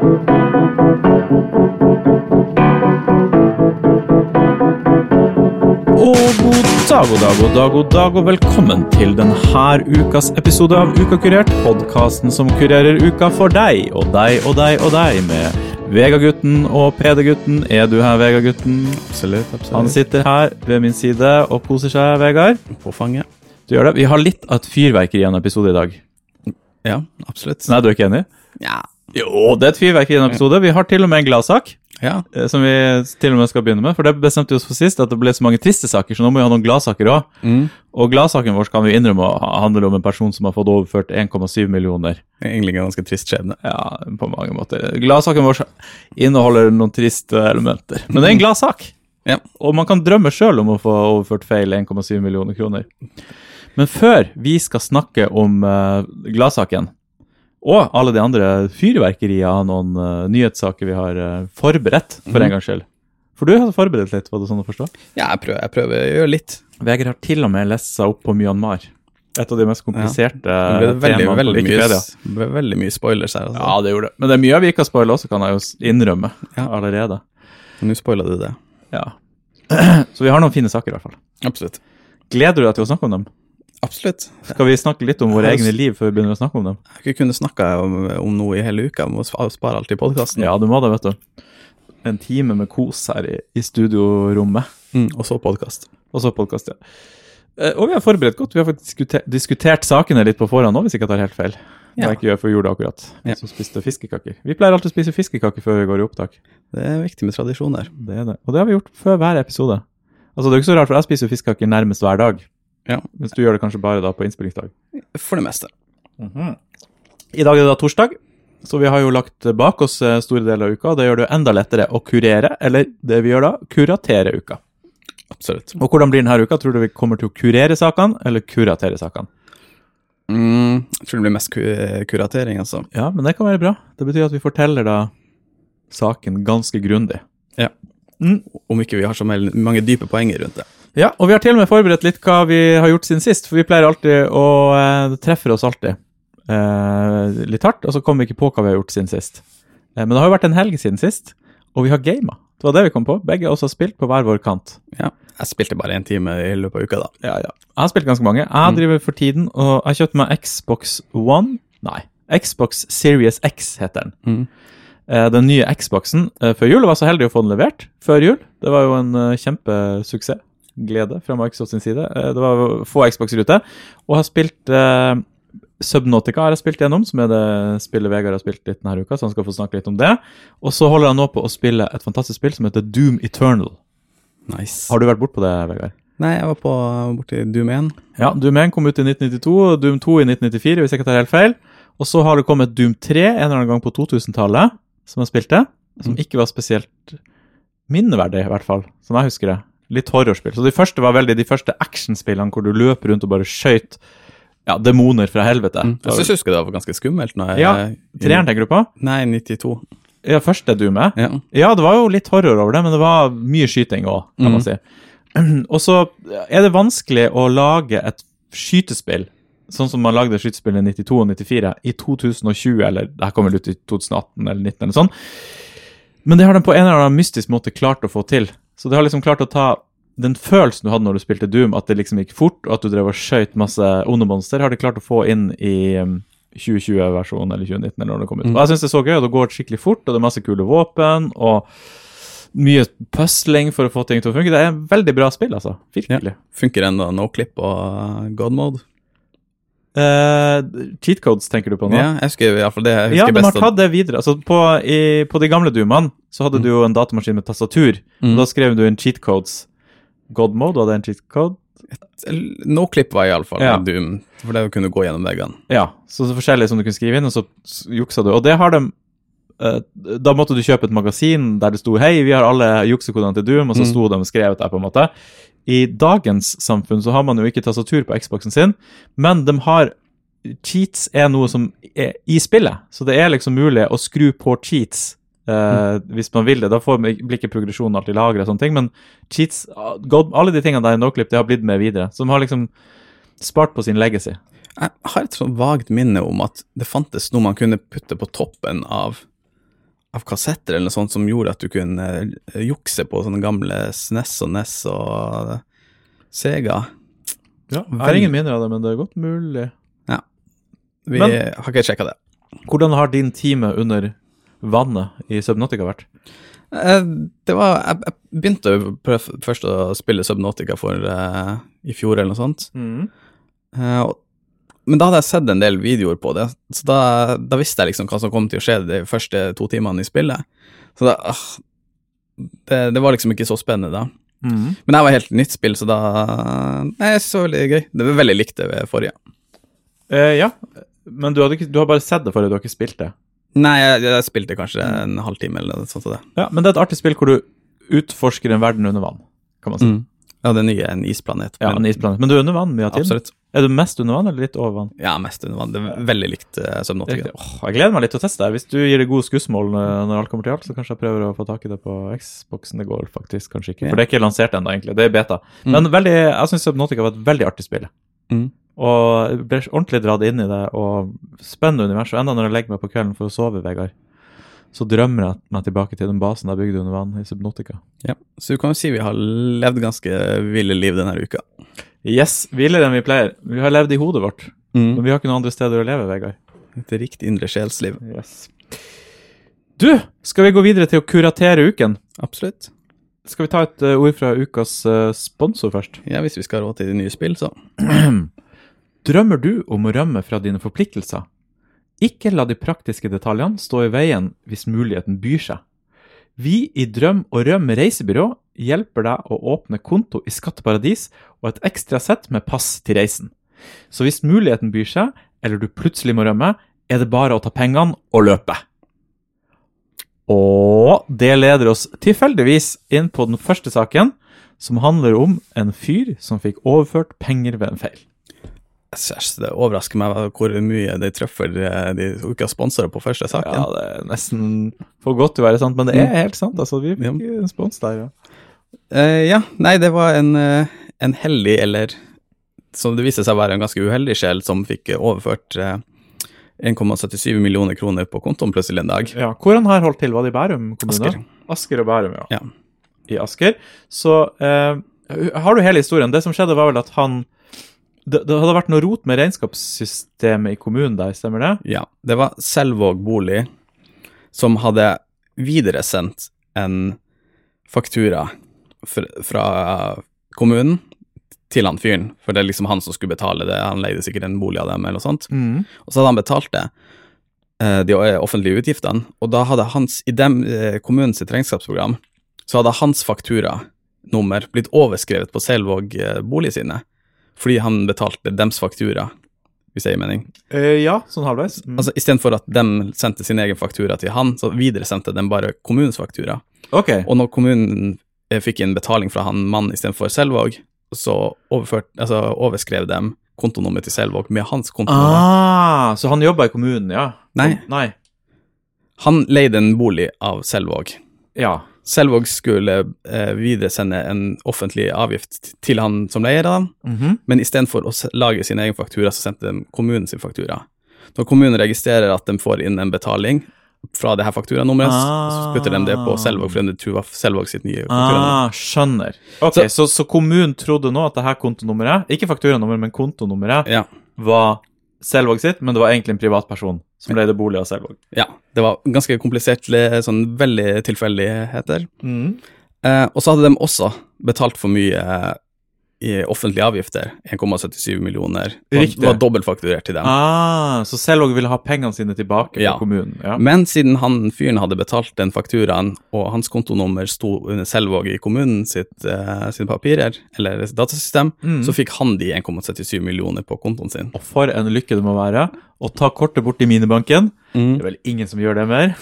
Dag, god dag, god dag, god dag, og velkommen til denne ukas episode av Ukakurert, podkasten som kurerer uka for deg og deg og deg og deg, med Vegagutten og PD-gutten. Er du her, Vegagutten? Absolutt. absolutt. Han sitter her ved min side og koser seg, Vegard. på fanget. Du gjør det. Vi har litt av et fyrverkeri i en episode i dag. Ja, absolutt. Nei, du er ikke enig? Ja. Jo, det er et fyrverkeri i en episode. Vi har til og med en gladsak. ja. eh, Som vi til og med skal begynne med, for det bestemte vi oss for sist at det ble så mange triste saker, så nå må vi ha noen gladsaker òg. Mm. Og gladsaken vår kan vi innrømme handler om en person som har fått overført 1,7 millioner. Egentlig en ganske trist skjebne. Ja, på mange måter. Gladsaken vår inneholder noen triste elementer. Men det er en gladsak. Ja. Og man kan drømme sjøl om å få overført feil 1,7 millioner kroner. Men før vi skal snakke om uh, gladsaken, og alle de andre fyrverkeriene av noen eh, nyhetssaker vi har uh, forberedt, for en gangs skyld. For du har forberedt litt, var det sånn å forstå? Ja, jeg prøver, jeg prøver å gjøre litt. Vegard har til og med lest seg opp på Myanmar. Et av de mest kompliserte Det ble veldig, temaene veldig, på Wikipedia. det ble veldig mye spoilers her. Altså. Ja, det gjorde det. Men det er mye vi ikke har spoila også, kan jeg jo innrømme Ja. allerede. Nå spoila du det. Ja. Så vi har noen fine saker, i hvert fall. Absolutt. Gleder du deg til å snakke om dem? Absolutt. Skal vi snakke litt om våre egne liv før vi begynner å snakke om dem? Jeg har ikke kunnet snakke om, om noe i hele uka. Jeg må spare alt i podkasten. Ja, du må det, vet du. En time med kos her i, i studiorommet. Mm, og så podkast. Og så podkast, ja. Eh, Og vi har forberedt godt. Vi har faktisk diskutert, diskutert sakene litt på forhånd nå, hvis ikke jeg tar helt feil. Det Ja. jeg ikke gjør, for jula gjorde det akkurat. Ja. Så spiste fiskekaker. Vi pleier alltid å spise fiskekaker før vi går i opptak. Det er viktig med tradisjoner. Det er det. Og det har vi gjort før hver episode. Altså, det er ikke så rart, for jeg spiser fiskekaker nærmest hver dag. Ja. Mens du gjør det kanskje bare da på innspillingsdag. For det meste. I dag er det da torsdag, så vi har jo lagt bak oss eh, store deler av uka. Det gjør det jo enda lettere å kurere, eller det vi gjør da, kuratere uka. Absolutt. Og hvordan blir denne uka? Tror du vi kommer til å kurere sakene, eller kuratere sakene? Mm, jeg tror det blir mest ku kuratering, altså. Ja, men det kan være bra. Det betyr at vi forteller da saken ganske grundig. Ja. Mm. Om ikke vi har så mange dype poenger rundt det. Ja, og vi har til og med forberedt litt hva vi har gjort siden sist, for vi pleier alltid å eh, Det treffer oss alltid eh, litt hardt, og så kommer vi ikke på hva vi har gjort siden sist. Eh, men det har jo vært en helg siden sist, og vi har gama. Det var det vi kom på. Begge oss har spilt på hver vår kant. Ja. Jeg spilte bare én time i løpet av uka, da. Ja, ja. Jeg har spilt ganske mange. Jeg driver for tiden, og jeg har kjøpt meg Xbox One. Nei, Xbox Series X heter den. Mm. Eh, Den nye Xboxen eh, før jul. Jeg var så heldig å få den levert før jul. Det var jo en eh, kjempesuksess. Glede fra Microsoft sin side. Eh, Det var få Xboxer ute. Og har spilt eh, Subnautica har jeg spilt gjennom, som er det spillet Vegard har spilt litt denne uka, så han skal få snakke litt om det. Og så holder han nå på å spille et fantastisk spill som heter Doom Eternal. Nice. Har du vært bortpå det, Vegard? Nei, jeg var på borti Doom 1. Ja, Doom 1 kom ut i 1992, og Doom 2 i 1994, hvis jeg ikke tar helt feil. Og så har det kommet Doom 3 en eller annen gang på 2000-tallet, som jeg spilte, som ikke var spesielt minneverdig, i hvert fall, som jeg husker det. Litt horrorspill. Så de første var veldig de første actionspillene hvor du løper rundt og bare skøyt ja, demoner fra helvete. Mm. Jeg syns jeg husker det var ganske skummelt. Når jeg, Ja, Treeren du på? Nei, 92. Ja, første Doomet. Ja. Ja, det var jo litt horror over det, men det var mye skyting òg, kan man si. Og så er det vanskelig å lage et skytespill, sånn som man lagde skytespill i 92 og 94, i 2020, eller det her kommer ut i 2018 eller 2019 eller sånn. Men det har de på en eller annen mystisk måte klart å få til. Så det har liksom klart å ta den følelsen du hadde når du spilte Doom, at det liksom gikk fort, og at du drev og skøyt masse onde monster, har de klart å få inn i um, 2020-versjonen eller 2019, eller når det kom ut. Og jeg syns det er så gøy, og det går skikkelig fort, og det er masse kule våpen, og mye pusling for å få ting til å funke. Det er en veldig bra spill, altså. Virkelig. Funker ennå noclip og uh, god mode? Uh, cheat codes tenker du på nå? Ja, jeg husker i hvert fall det. Jeg Ja, de har tatt det videre. Altså, på, i, på de gamle Doomene så hadde du jo en datamaskin med tastatur. Mm. og Da skrev du inn cheat codes. God mode, var det en cheat code? Noclip var iallfall Ja. Doom, for det kunne gå gjennom veggene. Ja, så så forskjellig som du kunne skrive inn, og så juksa du. Og det har de eh, Da måtte du kjøpe et magasin der det sto 'Hei, vi har alle juksekodene til Doom', og så Mm. sto de skrevet der, på en måte. I dagens samfunn så har man jo ikke tastatur på Xboxen sin, men de har Cheats er noe som er i spillet, så det er liksom mulig å skru på cheats eh, hvis man vil det. Da får, blir ikke progresjonen alltid lagret og sånne ting, men cheats, ah, God, alle de tingene der i NoClip, det har blitt med videre. Som har liksom spart på sin legacy. Jeg har et sånn vagt minne om at det fantes noe man kunne putte på toppen av, av kassetter eller noe sånt som gjorde at du kunne eh, jukse på sånne gamle SNES og NES og Sega. Ja, jeg har ingen minner av det, men det er godt mulig. Ja. Vi Men- har ikke sjekka det. Hvordan har din time under vannet i Subnautica vært? Eh, Det var Jeg, jeg begynte jo først å spille Subnautica for eh, i fjor eller noe sånt. Eh, og, men da hadde jeg sett en del videoer på det, så da, da visste jeg liksom hva som kom til å skje de første to timene i spillet. Så da ah, det, det var liksom ikke så spennende da. Mm. Men det var helt nytt spill, så da Nei, jeg synes det var veldig gøy. Det var veldig likt det ved forrige. Eh, ja, men du, ikke, du har bare sett det forrige, du har ikke spilt det? Nei, jeg, jeg spilte kanskje en halvtime eller noe sånt. Så det. Ja, men det er et artig spill hvor du utforsker en verden under vann, kan man si. Mm. Ja, det nye en isplanet. Ja, en isplanet. Men du er under vann mye av tiden? Absolutt. Er du mest under vann eller litt over vann? Ja, mest under vann. Det er veldig likt uh, Subnautica. Oh, jeg gleder meg litt til å teste det. Hvis du gir det gode skussmål når når alt kommer til alt, så kanskje jeg prøver å få tak i det på Xboxen. Det går faktisk kanskje ikke, for det er ikke lansert ennå, egentlig. Det er beta. Mm. Men veldig, jeg syns Subnautica var et veldig artig spill. Mm. Og blir ordentlig dratt inn i det, og spennende univers. Og enda når jeg legger meg på kvelden for å sove, Vegard, så drømmer jeg meg tilbake til den basen jeg bygde under vann i Subnotica. Ja. Så du kan jo si vi har levd ganske ville liv denne uka. Yes, villere enn vi pleier. Vi har levd i hodet vårt, men Mm. vi har ikke noen andre steder å leve, Vegard. Et riktig indre sjelsliv. Yes. Du, skal vi gå videre til å kuratere uken? Absolutt. Skal vi ta et eh, ord fra ukas eh, sponsor først? Ja, hvis vi skal ha råd til nye spill, så. Drømmer du om å rømme fra dine forpliktelser? Ikke la de praktiske detaljene stå i veien hvis muligheten byr seg. Vi i Drøm og Røm reisebyrå hjelper deg å åpne konto i skatteparadis og et ekstra sett med pass til reisen. Så hvis muligheten byr seg, eller du plutselig må rømme, er det bare å ta pengene og løpe. Og det leder oss tilfeldigvis inn på den første saken, som handler om en fyr som fikk overført penger ved en feil. Det overrasker meg hvor mye de treffer de de har sponsorer på første saken. Ja, det er nesten for godt til å være sant, men det er helt sant. altså, Vi fikk en spons der, ja. Uh, ja, nei, det var en, uh, en heldig, eller som det viste seg å være en ganske uheldig sjel, som fikk eh, overført uh, 1,77 millioner kroner på kontoen plutselig en dag. ja. Hvor han har holdt til? Var det i Bærum kommune? Asker. Asker og Bærum, ja. Ja. I Asker. Så eh, har du hele historien. Det som skjedde, var vel at han det, det hadde vært noe rot med regnskapssystemet i kommunen der, stemmer det? Ja, det var Selvåg bolig som hadde videresendt en faktura fra, kommunen til han fyren, for det er liksom han som skulle betale det, han leide sikkert en bolig av dem eller noe sånt. Mm. Og så hadde han betalt det, eh, de offentlige utgiftene, og da hadde hans, i dem, kommunen kommunens sitt regnskapsprogram, så hadde hans fakturanummer blitt overskrevet på Selvåg eh, bolig sine, fordi han betalte dems faktura, hvis jeg gir mening. Uh, ja, sånn halvveis. Mm. Altså Istedenfor at de sendte sin egen faktura til han, så videresendte de bare kommunens faktura. ok. Og når kommunen eh, fikk inn betaling fra han mannen istedenfor Selvåg, så overført, altså, overskrev de kontonummeret til Selvåg med hans kontonummer. Ah, så han jobba i kommunen, ja? Nei. Nei. Han leide en bolig av Selvåg. Ja. Selvåg skulle eh, videresende en offentlig avgift til han som leier av dem, -hmm. men istedenfor å lage sin egen faktura, så sendte de kommunen sin faktura. Når kommunen registrerer at de får inn en betaling fra det her fakturanummeret, så putter de det på Selvåg, for de tror var Selvåg sitt nye faktura. Ah, skjønner. Ok, Så- så, så, kommunen trodde nå at det her kontonummeret, ikke fakturanummeret, men kontonummeret, Ja, var Selvåg sitt, men det var egentlig en privatperson som leide bolig av Selvåg. ja. Det var ganske komplisert, sånn veldig tilfeldigheter. Eh, og så hadde de også betalt for mye i offentlige avgifter, 1,77 millioner. Riktig. var dobbeltfakturert til dem. Ah, så Selvåg ville ha pengene sine tilbake Ja. på kommunen? Ja. Men siden han fyren hadde betalt den fakturaen, og hans kontonummer sto under Selvåg i kommunen sitt, uh, sine papirer, eller datasystem, Mm. så fikk han de 1,77 millioner på kontoen sin. Og for en lykke det må være å ta kortet bort i minibanken. Det er vel ingen som gjør det mer.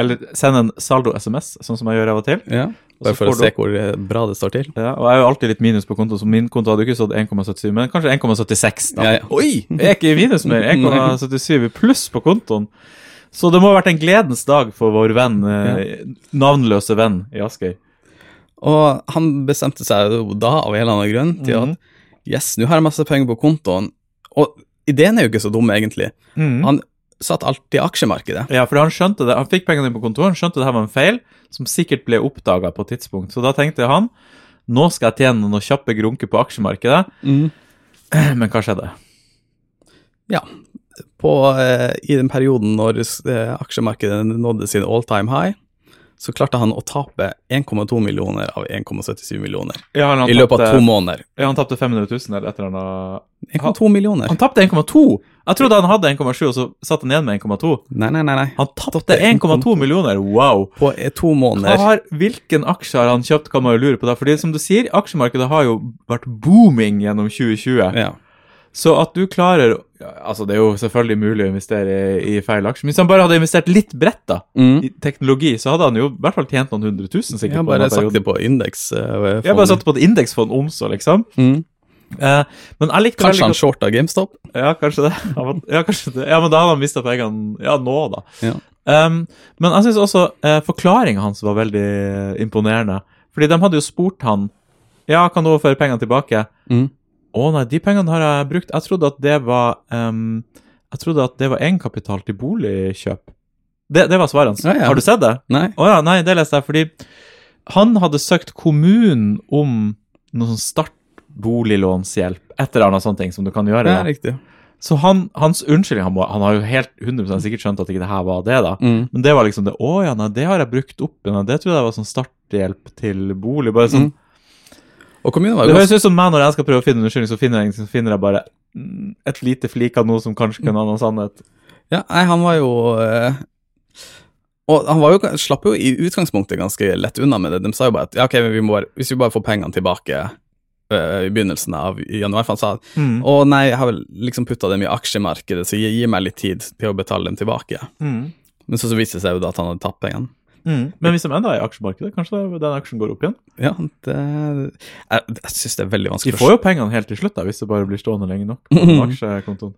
Eller send en saldo-SMS, sånn som jeg gjør av og til. Ja, bare for å se hvor eh, bra det står til. Ja, og jeg er jo alltid litt minus på konto, så min konto hadde jo ikke stått 1,77, men kanskje 1,76 da. Ja, ja. Oi, jeg er ikke i minus mer, 1,77 i pluss på kontoen. Så det må ha vært en gledens dag for vår venn, eh, navnløse venn i Askøy. Og han bestemte seg jo da, av en eller annen grunn, til at yes, nå har jeg masse penger på kontoen, og ideen er jo ikke så dum, egentlig. Mm. Han satt alt i aksjemarkedet. Ja, for han skjønte det. Han fikk pengene inn på kontoret, han skjønte det her var en feil, som sikkert ble oppdaga på et tidspunkt. Så da tenkte han nå skal jeg tjene noen kjappe grunker på aksjemarkedet. Men hva skjedde? Ja. På, eh, I den perioden når eh, aksjemarkedet nådde sin all time high, så klarte han å tape 1,2 millioner av 1,77 millioner Ja, i løpet av to måneder. Ja, han tapte 500 000 eller et eller annet. 1,2 millioner. Han tapte 1,2! Jeg trodde han hadde 1,7, og så satt han igjen med 1,2. Nei, nei, nei. nei. Han tapte 1,2 millioner! Wow! På eh, to måneder. har, hvilken aksje har han kjøpt, kan man jo lure på. da, fordi som du sier, aksjemarkedet har jo vært booming gjennom 2020. Ja. Så at du klarer Altså, det er jo selvfølgelig mulig å investere i, i feil aksjer, men hvis han bare hadde investert litt bredt da, Mm. i teknologi, så hadde han jo i hvert fall tjent noen hundre tusen sikkert. Jeg har bare satte det på indeks. eh, Jeg har bare satt det på et indeksfond omså, liksom. Mm. Eh, men jeg likte Kanskje veldig han shorta GameStop? Ja, kanskje det. Ja, kanskje det. Ja, men da hadde han mista pengene Ja, nå, da. Ja. Um, men jeg syns også eh, forklaringa hans var veldig imponerende. Fordi de hadde jo spurt han Ja, kan du overføre pengene tilbake? Mm. Å nei, de pengene har jeg brukt. Jeg trodde at det var um, Jeg trodde at det var egenkapital til boligkjøp. Det, det var svaret hans. Ja, ja. Har du sett det? Nei. Å ja, nei, det leste jeg fordi han hadde søkt kommunen om noe sånn startboliglånshjelp. Et eller annet sånt ting som du kan gjøre. Ja, er riktig. Så han, hans unnskyldning han, må, han har jo helt 100 sikkert skjønt at ikke det her var det, da. Mm. Men det var liksom det Å ja, nei, det har jeg brukt opp. Nei, det trodde jeg var sånn starthjelp til bolig. Bare sånn, Mm. Og kommunen var Det høres ut som meg når jeg skal prøve å finne en unnskyldning, så finner jeg, så finner jeg bare mm, et lite flik av noe som kanskje kunne ha noen sannhet. Ja, nei, han var jo eh, Og han var jo, slapp jo i utgangspunktet ganske lett unna med det. De sa jo bare at ja, ok, vi bare, hvis vi bare får pengene tilbake eh, i begynnelsen av januar For han sa Mm. å nei, jeg har vel liksom putta dem i aksjemarkedet, så gi, gi meg litt tid til å betale dem tilbake. Mm. Men så, så viste det seg jo da at han hadde tapt pengene. Mm. Men hvis de er i aksjemarkedet, kanskje den aksjen går opp igjen? Ja, det Jeg, jeg syns det er veldig vanskelig. De får jo pengene helt til slutt, da, hvis det bare blir stående lenge nok på Mhm. aksjekontoen.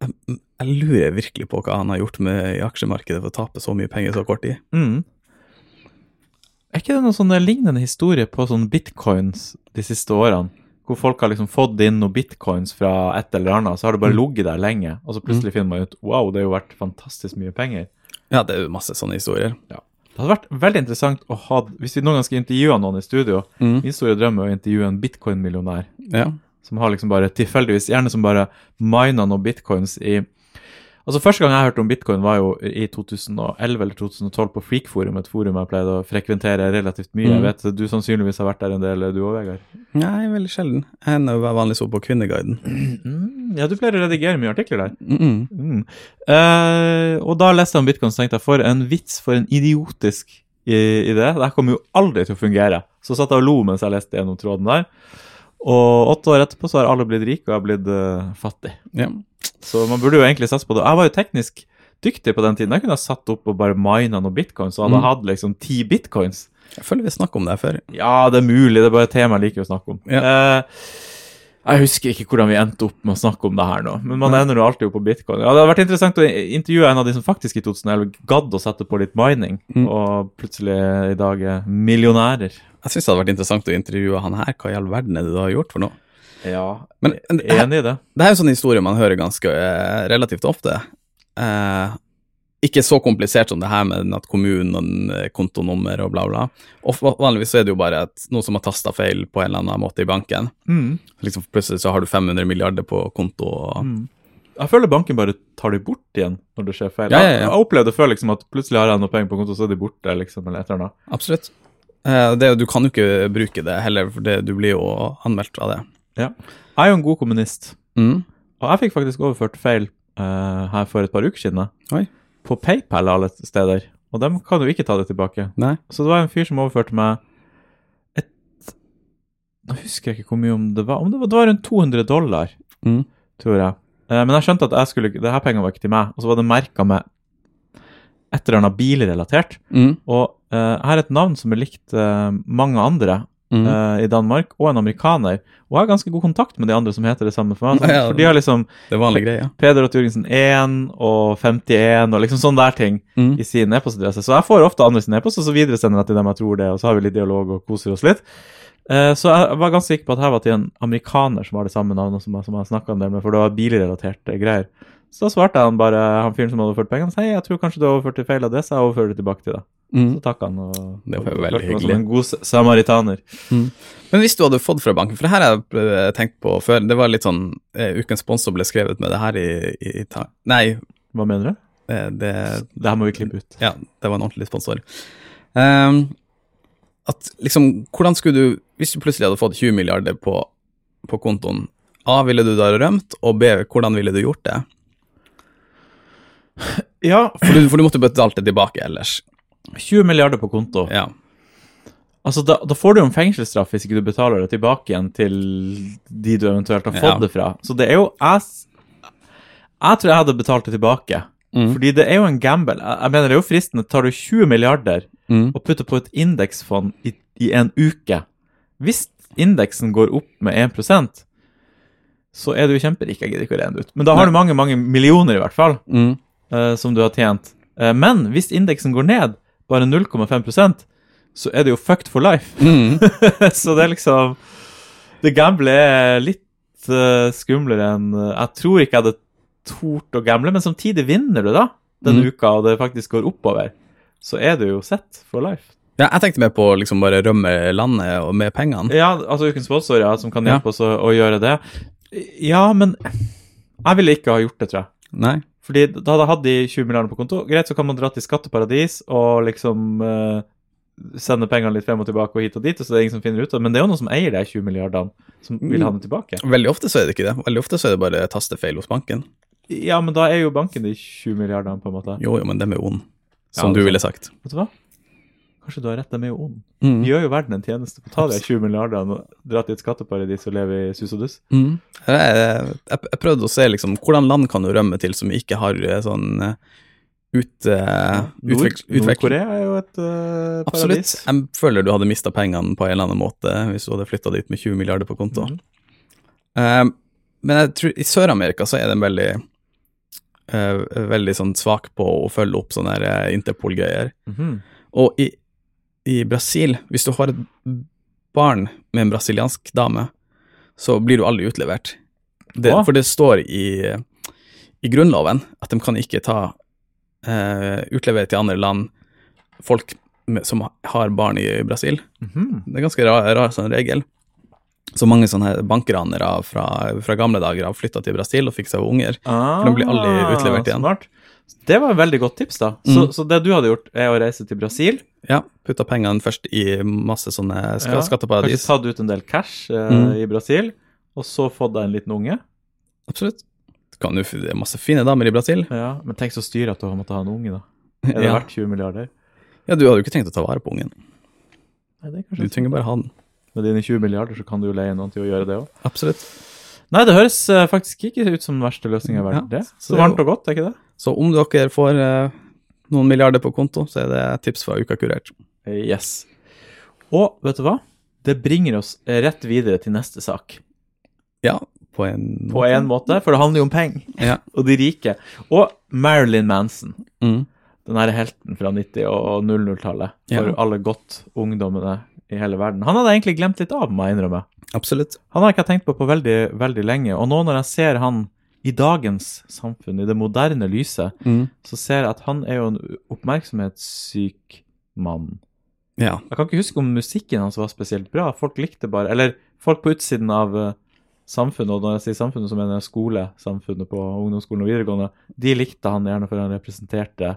Jeg lurer virkelig på hva han har gjort med i aksjemarkedet for å tape så mye penger så kort tid. Mm. Er ikke det noen sånne lignende historie på sånn bitcoins de siste årene? Hvor folk har liksom fått inn noen bitcoins fra et eller annet, så har det bare Mm. ligget der lenge, og så plutselig finner man ut wow, det har jo vært fantastisk mye penger. Ja, det er jo masse sånne historier. Det hadde vært veldig interessant å ha, hvis vi noen gang skal intervjue noen i studio Mm. Min store drøm er å intervjue en bitcoin-millionær Ja. som har liksom bare tilfeldigvis, gjerne som bare miner noen bitcoins i Altså Første gang jeg hørte om bitcoin, var jo i 2011 eller 2012 på Freakforum, et forum jeg pleide å frekventere relativt mye. Jeg Mm. vet du sannsynligvis har vært der en del, du òg, Vegard? Nei, veldig sjelden. Jeg å være vanligvis oppe på Kvinneguiden. Mm, ja, du pleier å redigere mye artikler der. Mm. Eh, og da leste jeg om bitcoin, så tenkte jeg for en vits, for en idiotisk idé. Det kommer jo aldri til å fungere. Så satt jeg og lo mens jeg leste gjennom tråden der. Og åtte år etterpå så har alle blitt rike, og jeg har blitt uh, fattig. Ja. Så man burde jo egentlig satse på det. Jeg var jo teknisk dyktig på den tiden. Jeg kunne ha satt opp og bare mina noen bitcoins, og hadde Mm. hatt liksom ti bitcoins. Jeg føler vi snakket om det før. Ja, det er mulig, det er bare et tema jeg liker å snakke om. Ja. Eh, jeg husker ikke hvordan vi endte opp med å snakke om det her nå, men man ender jo alltid opp på bitcoin. Ja, det hadde vært interessant å intervjue en av de som faktisk i 2011 gadd å sette på litt mining, Mm. og plutselig i dag er millionærer. Jeg syns det hadde vært interessant å intervjue han her. Hva i all verden er det du har gjort for noe? Ja, Men- det enig i det. Det er jo sånn historie man hører ganske eh, relativt ofte. Eh, ikke så komplisert som det her med at kommunen, eh, kontonummer og bla, bla. Og vanligvis så er det jo bare et, noen som har tasta feil på en eller annen måte i banken. Mm. Liksom Plutselig så har du 500 milliarder på konto. Og, Mm. Jeg føler banken bare tar det bort igjen når det skjer feil. Ja, ja, ja. Jeg, jeg opplevde før liksom at plutselig har jeg noe penger på konto, så er de borte, liksom, eller et eller annet. Absolutt. Eh, det, du kan jo ikke bruke det heller, for det, du blir jo anmeldt av det. Jeg er jo en god kommunist. Mm. Og jeg fikk faktisk overført feil uh, her for et par uker siden. Oi. På PayPal alle steder. Og dem kan jo ikke ta det tilbake. Nei. Så det var en fyr som overførte meg et Nå husker jeg ikke hvor mye om det var. Om det var, det var rundt 200 dollar, Mm. tror jeg. Uh, men jeg skjønte at jeg skulle det her pengene var ikke til meg. Og så var det merka med et eller annet bilrelatert. Mm. Og uh, jeg har et navn som er likt mange andre Mm. Uh, i Danmark, og en amerikaner. Og jeg har ganske god kontakt med de andre som heter det samme for meg. Så, Ja, for de har liksom Det er vanlig greie. Peder og Jørgensen 1 og 51 og liksom sånne der ting Mm. i sin e-postadresse. Så jeg får ofte andre sin e-post, og så videresender jeg til dem jeg tror det, og så har vi litt dialog og koser oss litt. Eh, så jeg var ganske sikker på at her var til en amerikaner som har det samme navnet som som jeg snakka en del med, for det var bilrelaterte greier. Så svarte han bare, han fyren som hadde overført pengene, hei, jeg tror kanskje du har overført til feil adresse, jeg overfører det tilbake til deg. Mm. Så takk han. og Det var og veldig hyggelig. Som en god samaritaner. samaritaner. Men hvis du hadde fått fra banken, for det her har jeg eh, tenkt på før, det var litt sånn uh, Ukens sponsor ble skrevet med det her i, i, i ta- Nei, Hva mener du? eh, det, Det her må vi klippe ut. ja, det var en ordentlig sponsor. Um, at liksom, hvordan skulle du Hvis du plutselig hadde fått 20 milliarder på, på kontoen, A, ville du da rømt, og B, hvordan ville du gjort det? Ja, For du, for du måtte betalt det tilbake ellers. 20 milliarder på konto. Ja. Altså, da, da får du jo en fengselsstraff hvis ikke du betaler det tilbake igjen til de du eventuelt har fått Ja. det fra. Så det er jo Jeg, jeg tror jeg hadde betalt det tilbake. Mm. Fordi det er jo en gamble. Jeg, jeg mener det er jo fristende. Tar du 20 milliarder Mm. og putter på et indeksfond i, i en uke Hvis indeksen går opp med 1% så er du kjemperik. Jeg gidder ikke å regne ut. Men da har Nei. du mange, mange millioner, i hvert fall, Mm. uh, som du har tjent. Uh, men hvis indeksen går ned bare 0,5% så er det jo fucked for life. Mm. så det er liksom Det gamblet er litt uh, skumlere enn eh, Jeg tror ikke jeg hadde tort å gamble, men samtidig vinner du, da, denne Mm. uka, og det faktisk går oppover. Så er du jo sett for life. Ja, jeg tenkte mer på liksom bare rømme landet og med pengene. Ja, altså ukens sponsor, ja, som kan Ja. hjelpe oss å, å gjøre det. Ja, men jeg ville ikke ha gjort det, tror jeg. Nei. Fordi da hadde de 20 milliarder på konto. Greit, så kan man dra til skatteparadis og liksom uh, sende pengene litt frem og tilbake og hit og dit, og så det er ingen som finner ut av det. Men det er jo noen som eier de 20 milliardene, som vil ha dem tilbake. Veldig ofte så er det ikke det. Veldig ofte så er det bare tastefeil hos banken. Ja, men da er jo banken de 20 milliardene, på en måte. Jo, jo, men dem er ond, som er du ville sagt. Vet du hva? Kanskje du har rett, de er jo ond. Mm. De gjør jo verden en tjeneste ta de 20 milliardene og dra til et skatteparadis og leve i sus og dus. Mm. Jeg, jeg, prøvde å se liksom, hvordan land kan du rømme til som ikke har eh, sånn eh, ut, uh, Nord- Nord-Korea er jo et paradis. Absolutt. Jeg føler du hadde mista pengene på en eller annen måte hvis du hadde flytta dit med 20 milliarder på konto. Mm. Uh, men jeg tror i Sør-Amerika så er den veldig veldig sånn svak på å følge opp sånne Interpol-greier. Mhm. Og i, i Brasil, hvis du har et barn med en brasiliansk dame, så blir du aldri utlevert. Det, for det står i, i Grunnloven at de kan ikke ta eh, utlevere til andre land folk med, som har barn i Brasil. Mhm. Det er ganske rar, rar sånn regel. Så mange sånne bankranere fra, fra gamle dager har flytta til Brasil og fikk seg unger. Ah, de blir aldri utlevert igjen. Smart. Det var et veldig godt tips, da. Så, Mm. så det du hadde gjort, er å reise til Brasil. Ja, putta pengene først i masse sånne Ja, skatteparadis. Kanskje tatt ut en del cash eh, Mm. i Brasil, og så fått deg en liten unge. Absolutt. Kan du, det er masse fine damer i Brasil. Ja, Men tenk så styret at du har måttet ha en unge, da. Er det Ja. verdt 20 milliarder? ja, du hadde jo ikke tenkt å ta vare på ungen. Nei, det er Du trenger bare ha den. Med dine 20 milliarder så kan du jo leie noen til å gjøre det òg. Absolutt. Nei, det høres eh, faktisk ikke ut som den verste løsninga i verden. Ja, det. så Så varmt og godt, er ikke det? Så om dere får eh, noen milliarder på konto, så er det tips fra Uka Kurert. Yes. Og vet du hva? Det bringer oss rett videre til neste sak. Ja, på en måte. På en måte, for det handler jo om penger. Ja. Og de rike. Og Marilyn Manson. Mm. Den her helten fra 90- og 00-tallet for Ja. alle godt ungdommene i hele verden. Han hadde egentlig glemt litt av, må jeg innrømme. Absolutt. Han har jeg ikke tenkt på på veldig, veldig lenge. Og nå når jeg ser han i dagens samfunn, i det moderne lyset, Mm. så ser jeg at han er jo en oppmerksomhetssyk mann. Ja. Jeg kan ikke huske om musikken hans var spesielt bra. Folk likte bare Eller folk på utsiden av eh, samfunnet, og når jeg sier samfunnet, så mener jeg skolesamfunnet på ungdomsskolen og videregående, de likte han gjerne fordi han representerte